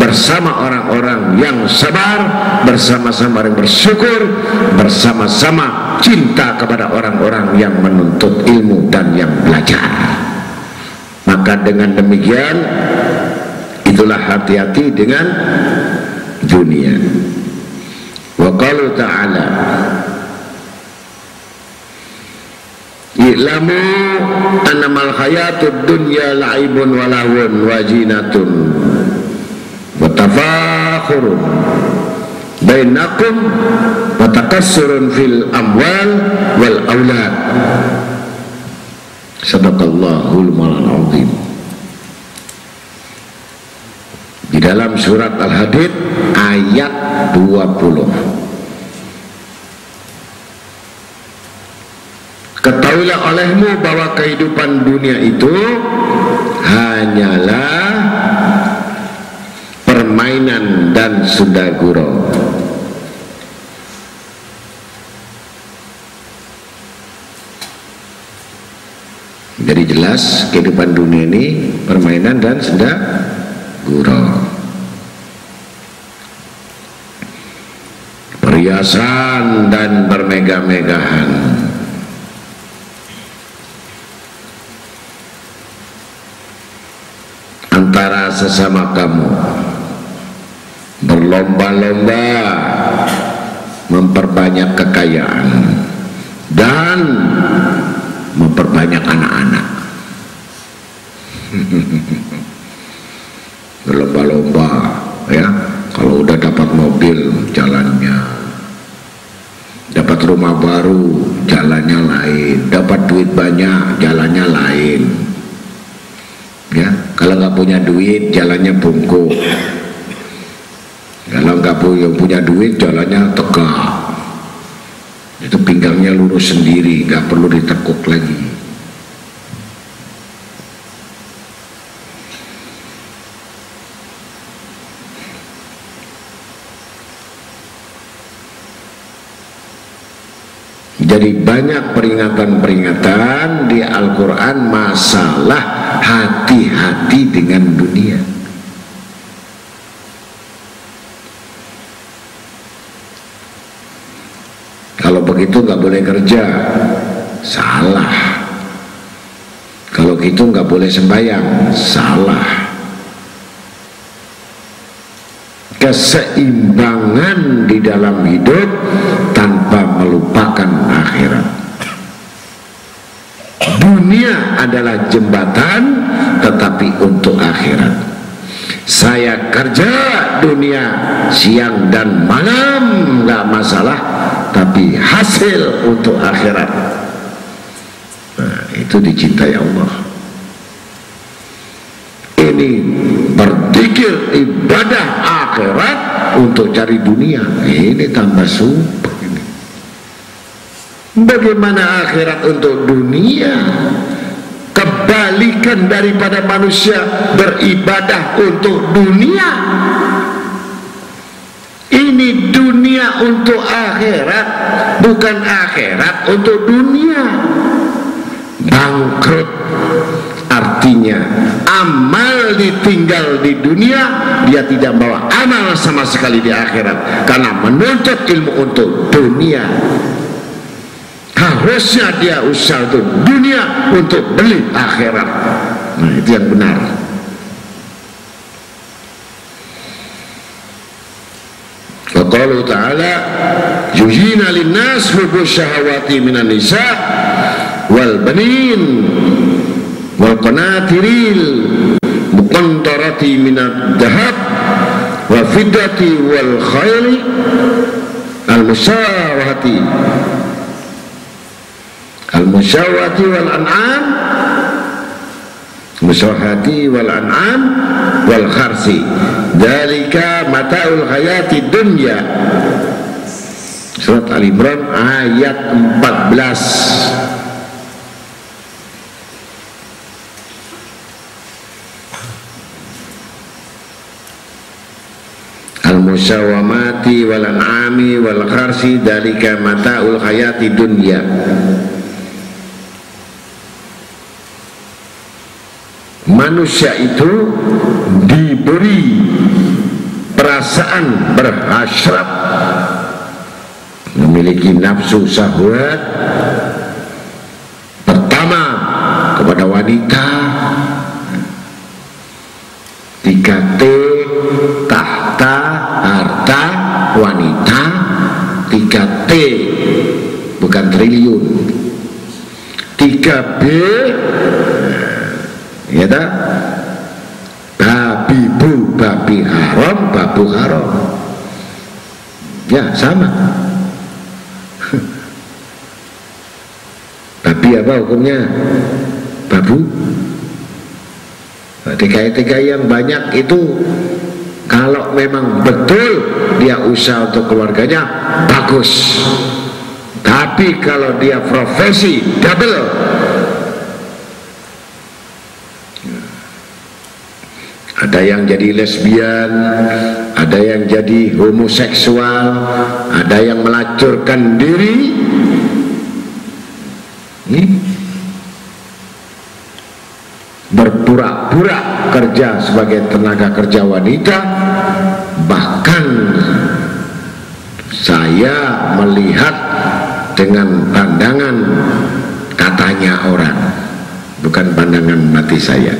bersama orang-orang yang sabar bersama-sama yang bersyukur bersama-sama cinta kepada orang-orang yang menuntut ilmu dan yang belajar. Maka dengan demikian itulah hati-hati dengan dunia. Wa ta'ala I'lamu annamal hayatud dunya la'ibun wa lahun wa wa tafakhurun bainakum wa takassurun fil amwal wal aulad. Sadaqallahul malal azim. Di dalam surat Al-Hadid ayat 20 ketahuilah olehmu bahwa kehidupan dunia itu hanyalah permainan dan sundaguro jadi jelas kehidupan dunia ini permainan dan sundaguro perhiasan dan bermegah-megahan. Antara sesama kamu. Berlomba-lomba memperbanyak kekayaan. Dan memperbanyak anak-anak. Berlomba-lomba ya. Kalau udah dapat mobil jalannya. Dapat rumah baru jalannya lain. Dapat duit banyak jalannya lain. Ya kalau nggak punya duit jalannya bungkuk. Kalau nggak punya, punya duit jalannya tegak pinggangnya lurus sendiri nggak perlu ditekuk lagi Jadi banyak peringatan-peringatan di Al-Quran masalah hati-hati dengan dunia. Begitu nggak boleh kerja, salah. Kalau gitu nggak boleh sembahyang, salah. keseimbangan di dalam hidup tanpa melupakan akhirat. Dunia adalah jembatan tetapi untuk akhirat. Saya kerja dunia siang dan malam nggak masalah tapi hasil untuk akhirat. Nah, itu dicintai Allah. Ini berzikir ibadah akhirat untuk cari dunia. Ini tambah sumpah ini. Bagaimana akhirat untuk dunia? Kebalikan daripada manusia beribadah untuk dunia ini dunia untuk akhirat bukan akhirat untuk dunia. Bangkrut artinya amal ditinggal di dunia dia tidak bawa amal sama sekali di akhirat karena menuntut ilmu untuk dunia. Harusnya dia usaha untuk dunia untuk beli akhirat. Nah itu yang benar وقالوا تعالى يجين للناس حب الشهوات من النساء والبنين wal qanatiril muqantarati minad dahab wa fiddati wal khayli al al musawati wal an'am wal kharsi. Dalika mata'ul hayati dunya. Surat al-imran ayat 14 musawamati wal an'ami wal kharsi dalika mata'ul hayati dunya manusia itu diberi perasaan berhasrat memiliki nafsu syahwat pertama kepada wanita 3T tahta harta wanita 3T bukan triliun. 3B ya tak? Babi bu babi haram babu haram. Ya sama. Babi apa hukumnya? Babu. Tiga-tiga yang banyak itu kalau memang betul dia usaha untuk keluarganya bagus. Tapi kalau dia profesi double ada yang jadi lesbian ada yang jadi homoseksual ada yang melacurkan diri. Ini berpura-pura kerja sebagai tenaga kerja wanita bahkan saya melihat dengan pandangan katanya orang bukan pandangan mati saya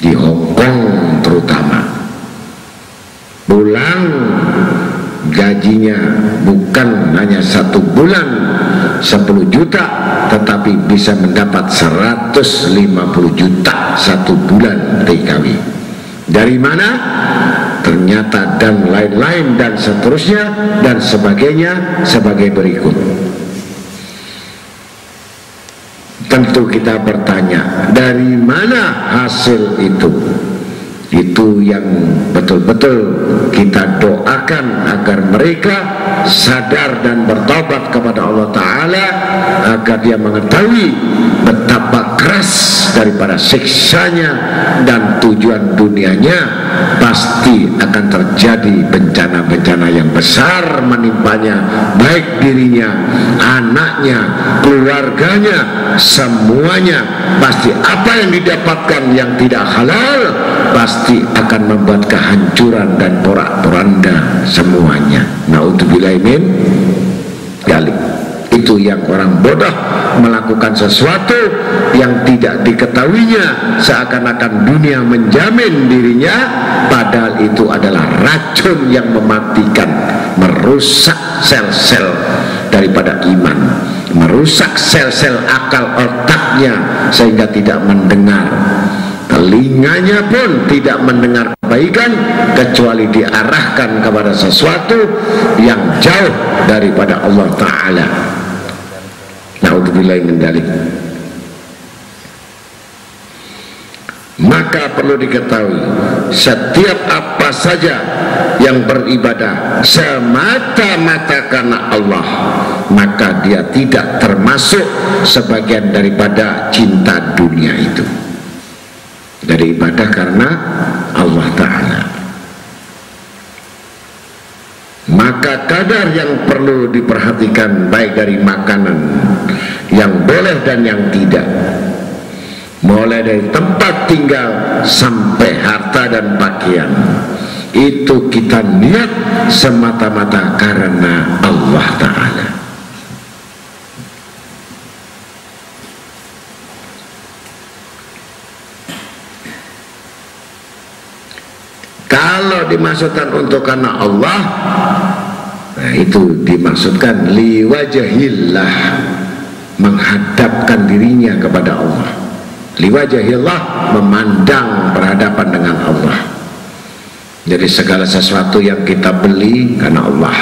di Hong Kong terutama. Pulang gajinya bukan hanya satu bulan 10 juta tetapi bisa mendapat 150 juta satu bulan TKW dari mana? ternyata dan lain-lain dan seterusnya dan sebagainya sebagai berikut tentu kita bertanya dari mana hasil itu itu yang betul-betul kita doakan agar mereka sadar dan bertobat kepada Allah Ta'ala agar dia mengetahui betapa keras daripada siksanya dan tujuan dunianya pasti akan terjadi bencana-bencana yang besar menimpanya baik dirinya, anaknya, keluarganya, semuanya. Pasti apa yang didapatkan yang tidak halal pasti akan membuat kehancuran dan porak-poranda semuanya. Naudzubillah min galik. Itu yang orang bodoh melakukan sesuatu yang tidak diketahuinya seakan-akan dunia menjamin dirinya padahal itu adalah racun yang mematikan merusak sel-sel daripada iman merusak sel-sel akal otaknya sehingga tidak mendengar telinganya pun tidak mendengar kebaikan kecuali diarahkan kepada sesuatu yang jauh daripada Allah Ta'ala. Naudzubillah mendalik maka perlu diketahui setiap apa saja yang beribadah semata-mata karena Allah maka dia tidak termasuk sebagian daripada cinta dunia itu dari ibadah karena Allah Ta'ala. Maka kadar yang perlu diperhatikan baik dari makanan yang boleh dan yang tidak. Mulai dari tempat tinggal sampai harta dan pakaian. Itu kita niat semata-mata karena Allah Ta'ala kalau dimaksudkan untuk karena Allah nah itu dimaksudkan liwajahillah menghadapkan dirinya kepada Allah. Liwajahillah memandang berhadapan dengan Allah. Jadi segala sesuatu yang kita beli karena Allah.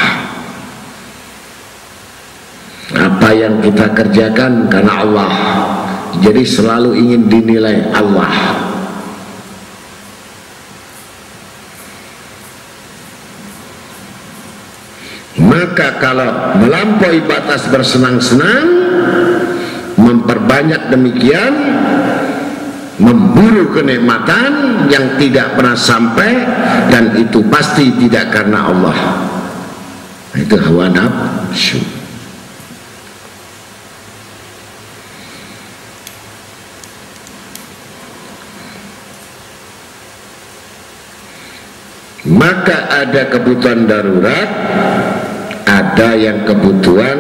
Apa yang kita kerjakan karena Allah. Jadi selalu ingin dinilai Allah maka kalau melampaui batas bersenang-senang memperbanyak demikian memburu kenikmatan yang tidak pernah sampai dan itu pasti tidak karena Allah. Itu hawa nafsu. Maka ada kebutuhan darurat ada yang kebutuhan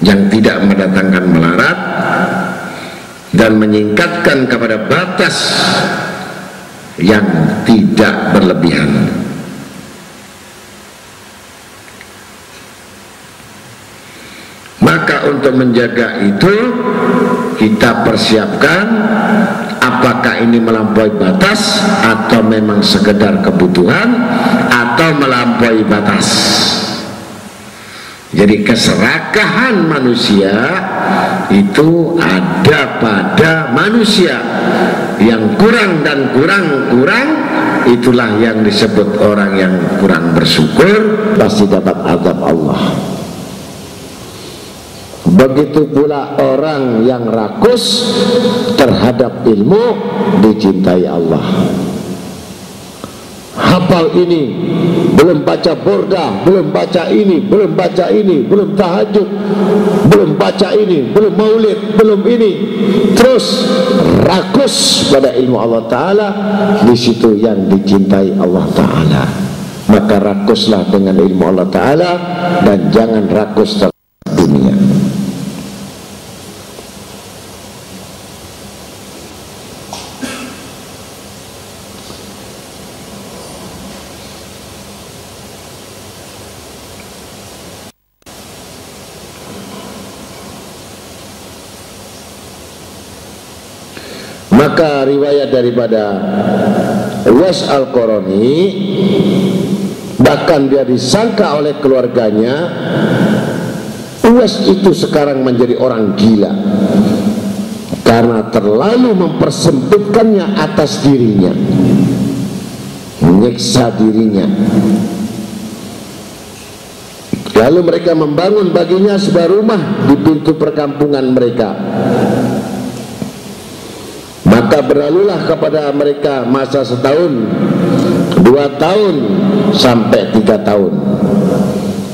yang tidak mendatangkan melarat dan menyingkatkan kepada batas yang tidak berlebihan. Maka untuk menjaga itu kita persiapkan apakah ini melampaui batas atau memang sekedar kebutuhan atau melampaui batas jadi keserakahan manusia itu ada pada manusia. Yang kurang dan kurang kurang itulah yang disebut orang yang kurang bersyukur pasti dapat azab Allah. Begitu pula orang yang rakus terhadap ilmu dicintai Allah hafal ini belum baca borda belum baca ini belum baca ini belum tahajud belum baca ini belum maulid belum ini. Terus rakus pada ilmu Allah Ta'ala di situ yang dicintai Allah Ta'ala. Maka rakuslah dengan ilmu Allah Ta'ala dan jangan rakus maka riwayat daripada Was Al-Qarani bahkan dia disangka oleh keluarganya Uwais itu sekarang menjadi orang gila. Karena terlalu mempersempitkannya atas dirinya. Menyiksa dirinya. Lalu mereka membangun baginya sebuah rumah di pintu perkampungan mereka maka berlalulah kepada mereka masa setahun dua tahun sampai tiga tahun.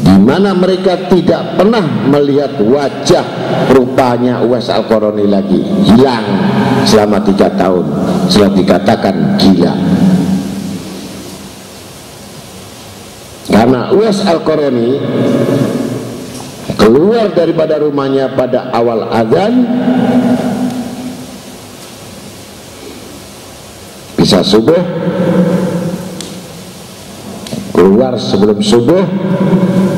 Di mana mereka tidak pernah melihat wajah rupanya Uwais Al-Qarani lagi. Hilang selama tiga tahun. Setelah dikatakan gila. Karena Uwais Al-Qarani keluar daripada rumahnya pada awal azan bisa subuh keluar sebelum subuh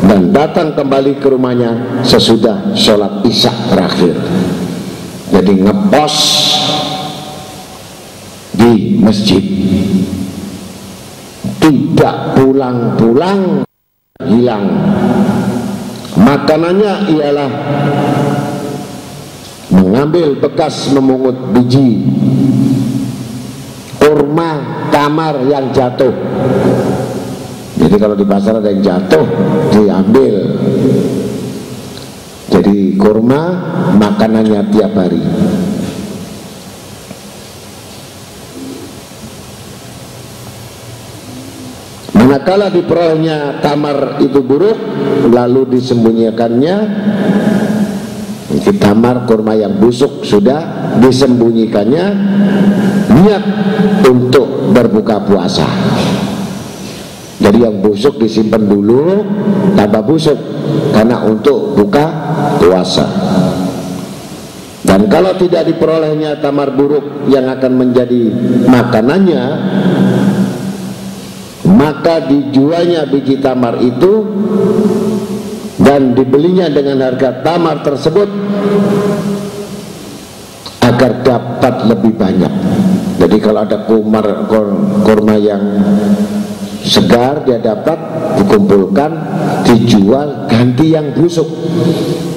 dan datang kembali ke rumahnya sesudah sholat isya terakhir. Jadi ngepos di masjid. Tidak pulang-pulang hilang. Makanannya ialah mengambil bekas memungut biji kurma tamar yang jatuh. Jadi kalau di pasar ada yang jatuh diambil. Jadi kurma makanannya tiap hari. Manakala diperolehnya tamar itu buruk lalu disembunyikannya di tamar kurma yang busuk sudah disembunyikannya niat untuk berbuka puasa. Jadi yang busuk disimpan dulu tambah busuk karena untuk buka puasa. Dan kalau tidak diperolehnya tamar buruk yang akan menjadi makanannya maka dijualnya biji tamar itu dan dibelinya dengan harga tamar tersebut agar dapat lebih banyak. Jadi kalau ada kumar kurma yang segar dia dapat dikumpulkan dijual ganti yang busuk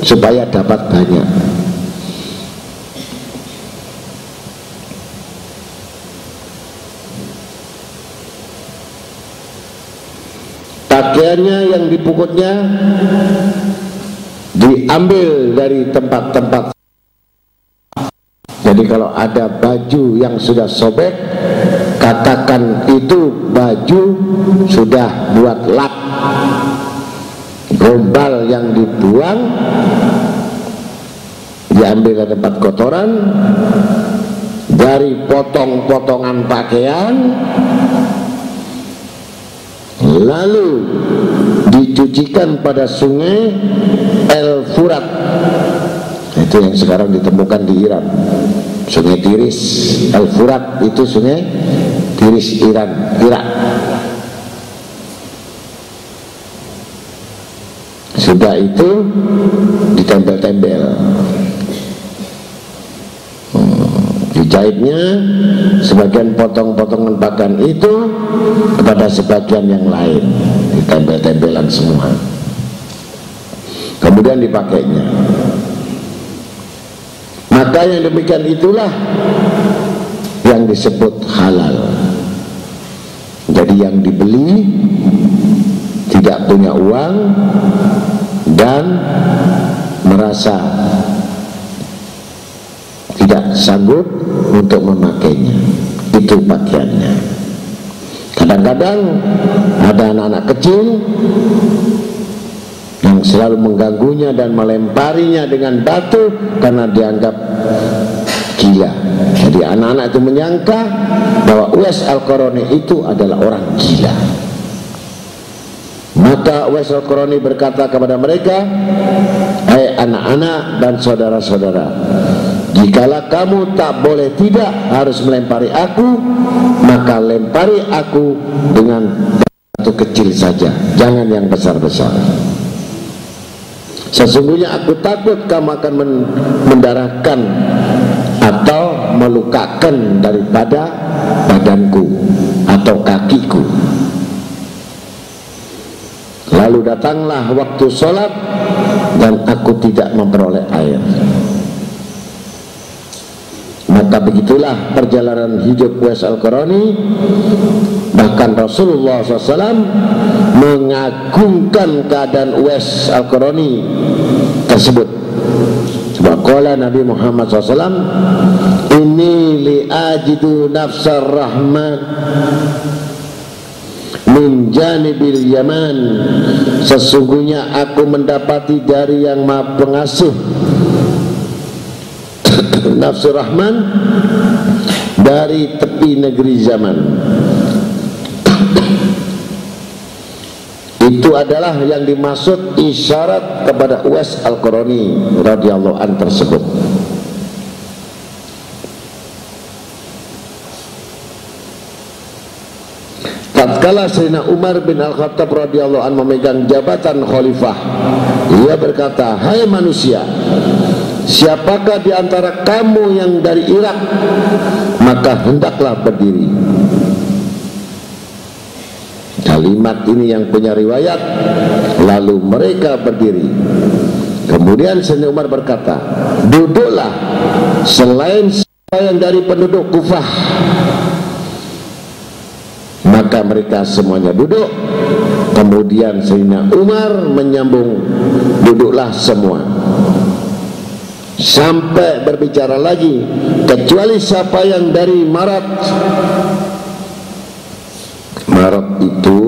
supaya dapat banyak pakaiannya yang dipukutnya diambil dari tempat-tempat. Jadi kalau ada baju yang sudah sobek katakan itu baju sudah buat lap gombal yang dibuang diambil dari tempat kotoran dari potong-potongan pakaian lalu dicucikan pada sungai El Furat. Itu yang sekarang ditemukan di Iran. Sungai Tiris El Furat itu sungai Tiris Iran Irak. Sudah itu ditempel-tempel dijahitnya sebagian potong-potongan pakaian itu kepada sebagian yang lain. Ditempel-tempelan semua. Kemudian dipakainya. Maka yang demikian itulah yang disebut halal. Jadi yang dibeli tidak punya uang dan merasa tidak sanggup untuk memakainya. Itu pakaiannya. Kadang-kadang ada anak-anak kecil yang selalu mengganggunya dan melemparinya dengan batu karena dianggap gila. Jadi anak-anak itu menyangka bahwa Uwais Al-Qarani itu adalah orang gila. Maka Uwais Al-Qarani berkata kepada mereka Hai anak-anak dan saudara-saudara Jikalau kamu tak boleh tidak harus melempari aku Maka lempari aku dengan batu kecil saja Jangan yang besar-besar Sesungguhnya aku takut kamu akan mendarahkan atau melukakan daripada badanku atau kakiku. Lalu datanglah waktu sholat dan aku tidak memperoleh air. Maka begitulah perjalanan hidup Wes Al-Qarani. Bahkan Rasulullah SAW mengagungkan keadaan Wes Al-Qarani tersebut. Sebab kala Nabi Muhammad SAW Ini li'ajidu nafsar rahman Min janibil yaman. Sesungguhnya aku mendapati dari yang maha pengasuh nafsu rahman dari tepi negeri zaman. Itu adalah yang dimaksud isyarat kepada Uwais Al-Qarani radhiyallahu an tersebut. Tatkala Sayyidina Umar bin Al-Khattab radhiyallahu an memegang jabatan khalifah, ia berkata, "Hai manusia, Siapakah di antara kamu yang dari Irak Maka hendaklah berdiri. Kalimat ini yang punya riwayat Lalu mereka berdiri. Kemudian Sayyidina Umar berkata Duduklah Selain siapa yang dari penduduk Kufah. Maka mereka semuanya duduk. Kemudian Sayyidina Umar menyambung Duduklah semua sampai berbicara lagi kecuali siapa yang dari Marat Marat itu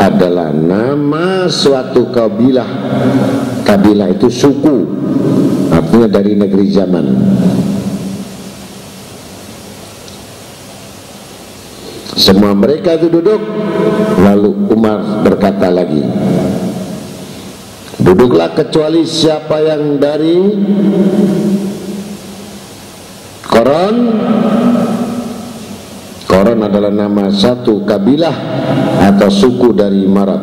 adalah nama suatu kabilah. Kabilah itu suku artinya dari negeri zaman. Semua mereka itu duduk lalu Umar berkata lagi Duduklah kecuali siapa yang dari Koron. Koron adalah nama satu kabilah atau suku dari Marat.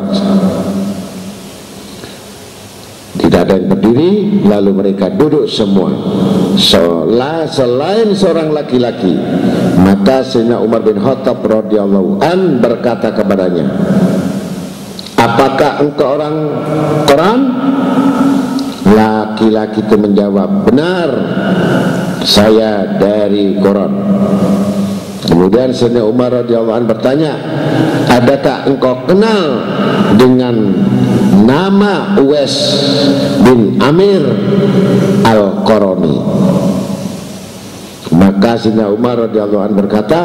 Tidak ada yang berdiri Lalu mereka duduk semua. Selain seorang laki-laki Maka Sayyidina Umar bin Khattab radhiyallahu an berkata kepadanya Apakah engkau orang Quran? Laki-laki itu menjawab, benar, saya dari Quran. Kemudian Sayyidina Umar radhiyallahu anhu bertanya, adakah engkau kenal dengan nama Uwais bin Amir Al-Qarani? Maka Sayyidina Umar radhiyallahu berkata,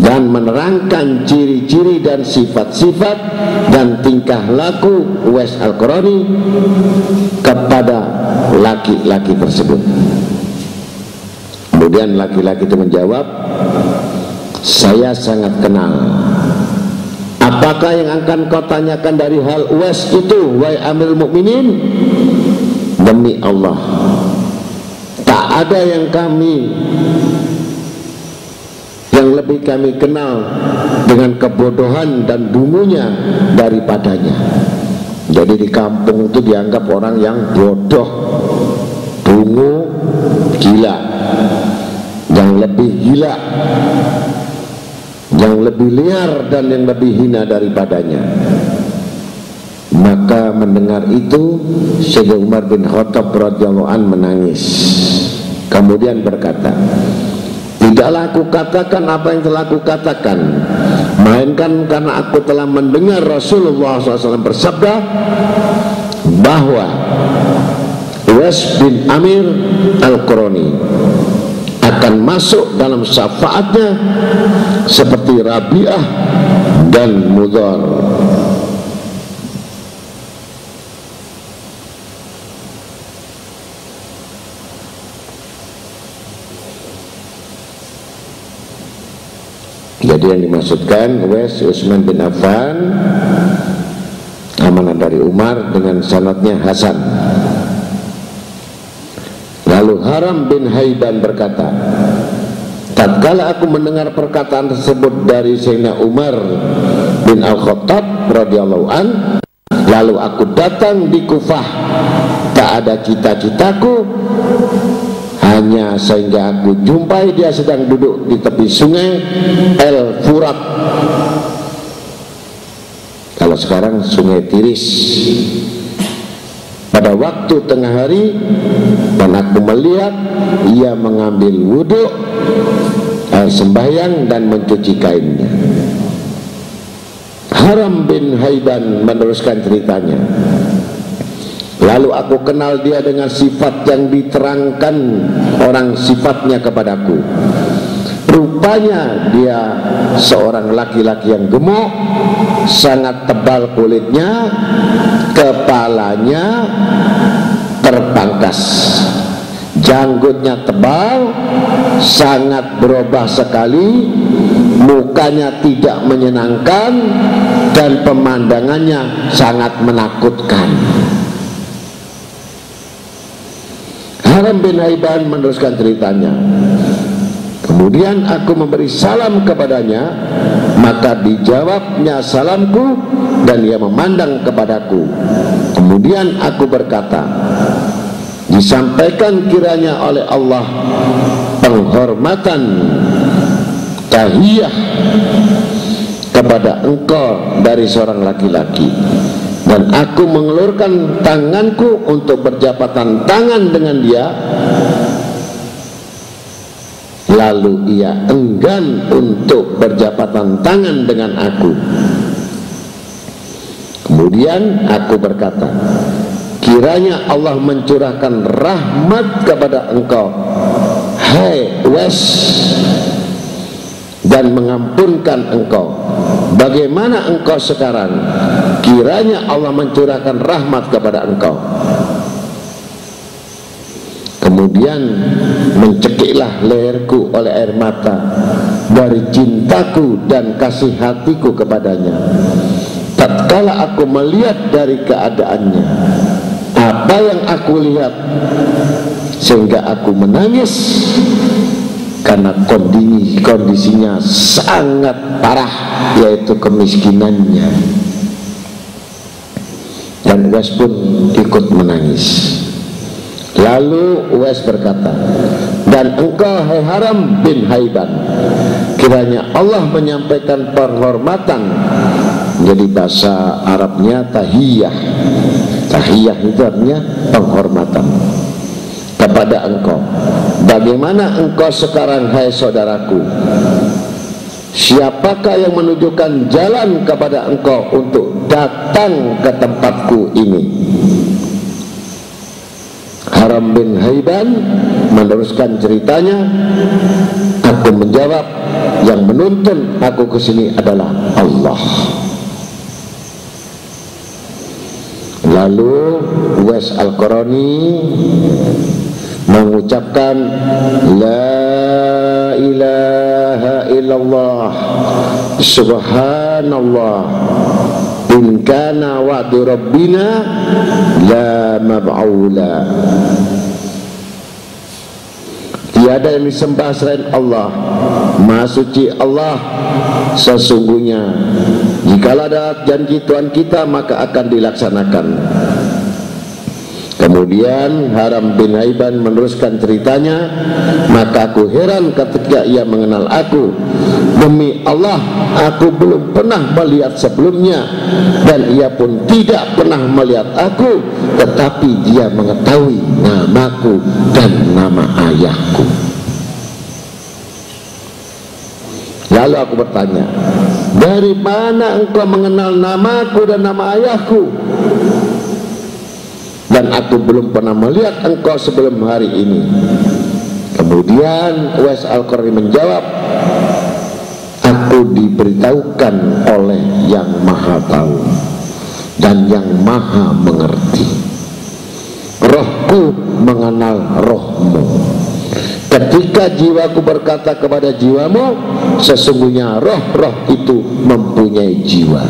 dan menerangkan ciri-ciri dan sifat-sifat dan tingkah laku Wes Al-Qurani kepada laki-laki tersebut. Kemudian laki-laki itu menjawab, saya sangat kenal. Apakah yang akan kau tanyakan dari hal Wes itu, wahai Amir Mukminin? Demi Allah, tak ada yang kami yang lebih kami kenal dengan kebodohan dan dungunya daripadanya. Jadi di kampung itu dianggap orang yang bodoh dungu gila. Yang lebih gila yang lebih liar dan yang lebih hina daripadanya. Maka mendengar itu Syekh Umar bin Khattab radhiyallahu an menangis. Kemudian berkata Tidaklah aku katakan apa yang telah aku katakan. Melainkan karena aku telah mendengar Rasulullah SAW bersabda Bahwa Uwais bin Amir Al-Qurani akan masuk dalam syafaatnya seperti Rabi'ah dan Mudhar Jadi yang dimaksudkan Uwais Utsman bin Affan amanah dari Umar dengan sanatnya Hasan. Lalu Haram bin Haidan berkata, tatkala aku mendengar perkataan tersebut dari Sayyidina Umar bin Al-Khattab radhiyallahu an, lalu aku datang di Kufah. Tak ada cita-citaku hanya sehingga aku jumpai dia sedang duduk di tepi sungai El Furat. Kalau sekarang sungai Tiris. Pada waktu tengah hari dan aku melihat ia mengambil wudhu air sembahyang dan mencuci kainnya. Haram bin Haidan meneruskan ceritanya Lalu aku kenal dia dengan sifat yang diterangkan orang sifatnya kepadaku. Rupanya dia seorang laki-laki yang gemuk, sangat tebal kulitnya, kepalanya terpangkas. Janggutnya tebal, sangat berubah sekali, mukanya tidak menyenangkan dan pemandangannya sangat menakutkan. Haram bin Haiban meneruskan ceritanya. Kemudian aku memberi salam kepadanya Maka dijawabnya salamku Dan ia memandang kepadaku. Kemudian aku berkata Disampaikan kiranya oleh Allah Penghormatan Tahiyah Kepada engkau dari seorang laki-laki dan aku mengelurkan tanganku untuk berjabatan tangan dengan dia. Lalu ia enggan untuk berjabatan tangan dengan aku. Kemudian aku berkata kiranya Allah mencurahkan rahmat kepada engkau. Hai Wes dan mengampunkan engkau. Bagaimana engkau sekarang? Kiranya Allah mencurahkan rahmat kepada engkau. Kemudian mencekiklah leherku oleh air mata dari cintaku dan kasih hatiku kepadanya. Tatkala aku melihat dari keadaannya apa yang aku lihat? Sehingga aku menangis karena kondisi kondisinya sangat parah yaitu kemiskinannya. Dan Uwais pun ikut menangis. Lalu Uwais berkata dan engkau hai haram bin haiban kiranya Allah menyampaikan penghormatan. Jadi bahasa Arabnya tahiyah. Tahiyah itu artinya penghormatan kepada engkau bagaimana engkau sekarang hai saudaraku Siapakah yang menunjukkan jalan kepada engkau untuk datang ke tempatku ini? Haram bin Haiban meneruskan ceritanya. Aku menjawab, yang menuntun aku ke sini adalah Allah. Lalu Wes Al-Qarani mengucapkan La ilaha illallah Subhanallah In kana wa'du Rabbina La mab'ula. Tiada yang disembah selain Allah. Maha suci Allah Sesungguhnya. Jikalau ada janji Tuhan kita Maka akan dilaksanakan Kemudian Haram bin Haiban meneruskan ceritanya Maka aku heran ketika ia mengenal aku. Demi Allah aku belum pernah melihat sebelumnya Dan ia pun tidak pernah melihat aku Tetapi dia mengetahui namaku dan nama ayahku. Lalu aku bertanya Dari mana engkau mengenal namaku dan nama ayahku dan aku belum pernah melihat engkau sebelum hari ini. Kemudian Uwais Al-Qarni menjawab aku diberitahukan oleh yang maha tahu dan yang maha mengerti. Rohku mengenal rohmu. Ketika jiwaku berkata kepada jiwamu sesungguhnya roh-roh itu mempunyai jiwa.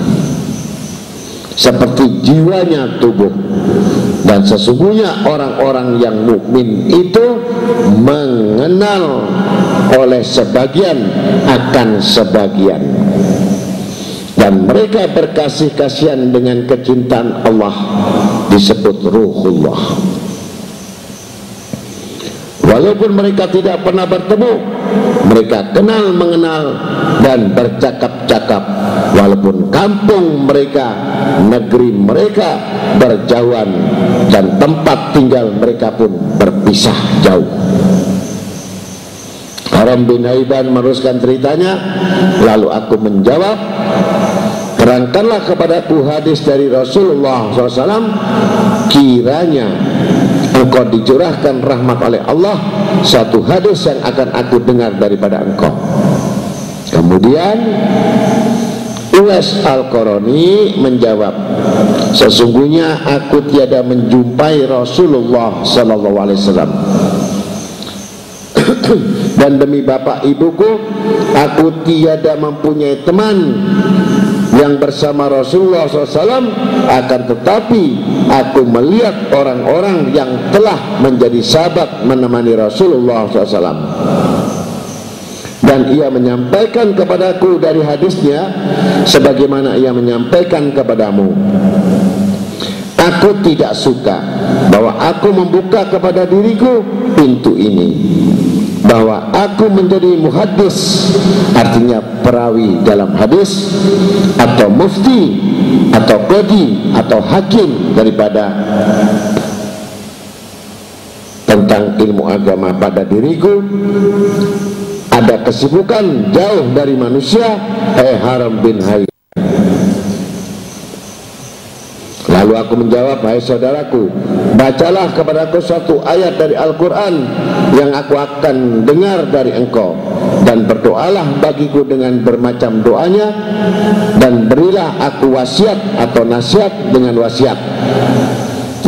Seperti jiwanya tubuh dan sesungguhnya orang-orang yang mukmin itu mengenal oleh sebagian akan sebagian. Dan mereka berkasih kasihan dengan kecintaan Allah disebut ruhullah. Walaupun mereka tidak pernah bertemu mereka kenal mengenal dan bercakap-cakap walaupun kampung mereka negeri mereka berjauhan dan tempat tinggal mereka pun berpisah jauh. Haram bin Haiban meneruskan ceritanya lalu aku menjawab terangkanlah kepadaku hadis dari Rasulullah SAW kiranya engkau dicurahkan rahmat oleh Allah satu hadis yang akan aku dengar daripada engkau. Kemudian Uwais Al-Qarani menjawab sesungguhnya aku tiada menjumpai Rasulullah sallallahu alaihi wasallam. Dan demi bapak ibuku aku tiada mempunyai teman yang bersama Rasulullah SAW akan tetapi aku melihat orang-orang yang telah menjadi sahabat menemani Rasulullah SAW dan ia menyampaikan kepadaku dari hadisnya sebagaimana ia menyampaikan kepadamu. Aku tidak suka bahwa aku membuka kepada diriku pintu ini. Bahwa aku menjadi muhaddis artinya perawi dalam hadis atau mufti atau qadi atau hakim daripada tentang ilmu agama pada diriku ada kesibukan jauh dari manusia eh haram bin hayy Lalu aku menjawab, hai saudaraku, bacalah kepadaku satu ayat dari Al-Quran yang aku akan dengar dari engkau. Dan berdoalah bagiku dengan bermacam doanya dan berilah aku wasiat atau nasihat dengan wasiat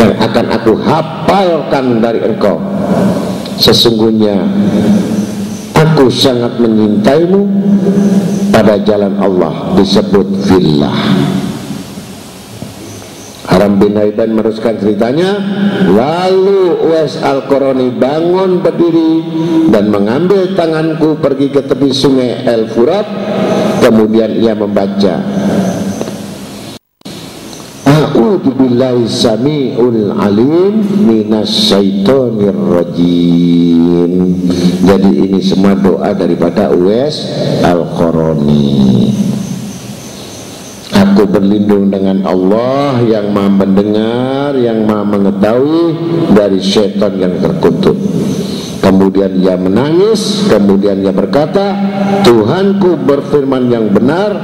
yang akan aku hafalkan dari engkau. Sesungguhnya aku sangat menyintaimu pada jalan Allah disebut fillah. Haram bin Haidan meneruskan ceritanya Lalu Uwais Al-Qarani bangun berdiri Dan mengambil tanganku pergi ke tepi sungai El Furat Kemudian ia membaca billahi sami'ul alim Minas syaitonir rajim Jadi ini semua doa daripada Uwais Al-Qarani Aku berlindung dengan Allah yang maha mendengar, yang maha mengetahui dari setan yang terkutuk. Kemudian ia menangis, kemudian ia berkata, Tuhanku berfirman yang benar,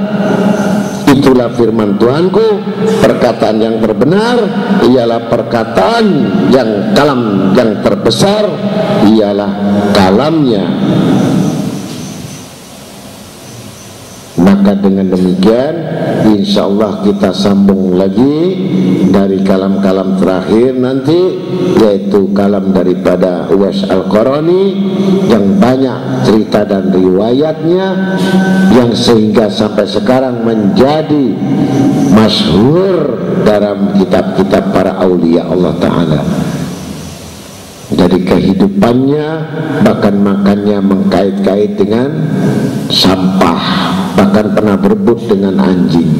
itulah firman Tuhanku, perkataan yang terbenar ialah perkataan yang kalam yang terbesar ialah kalamnya maka dengan demikian insya Allah kita sambung lagi dari kalam-kalam terakhir nanti yaitu kalam daripada Uwais Al-Qarani yang banyak cerita dan riwayatnya yang sehingga sampai sekarang menjadi masyhur dalam kitab-kitab para aulia Allah Ta'ala. Dari kehidupannya bahkan makannya mengkait-kait dengan sampah bahkan pernah berebut dengan anjing.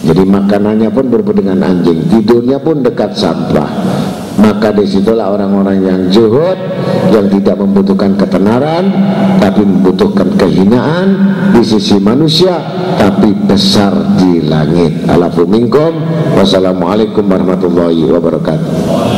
Jadi makanannya pun berebut dengan anjing. Tidurnya pun dekat sampah. Maka di situlah orang-orang yang zuhud yang tidak membutuhkan ketenaran tapi membutuhkan kehinaan di sisi manusia tapi besar di langit. Alafu minkum. Wassalamualaikum warahmatullahi wabarakatuh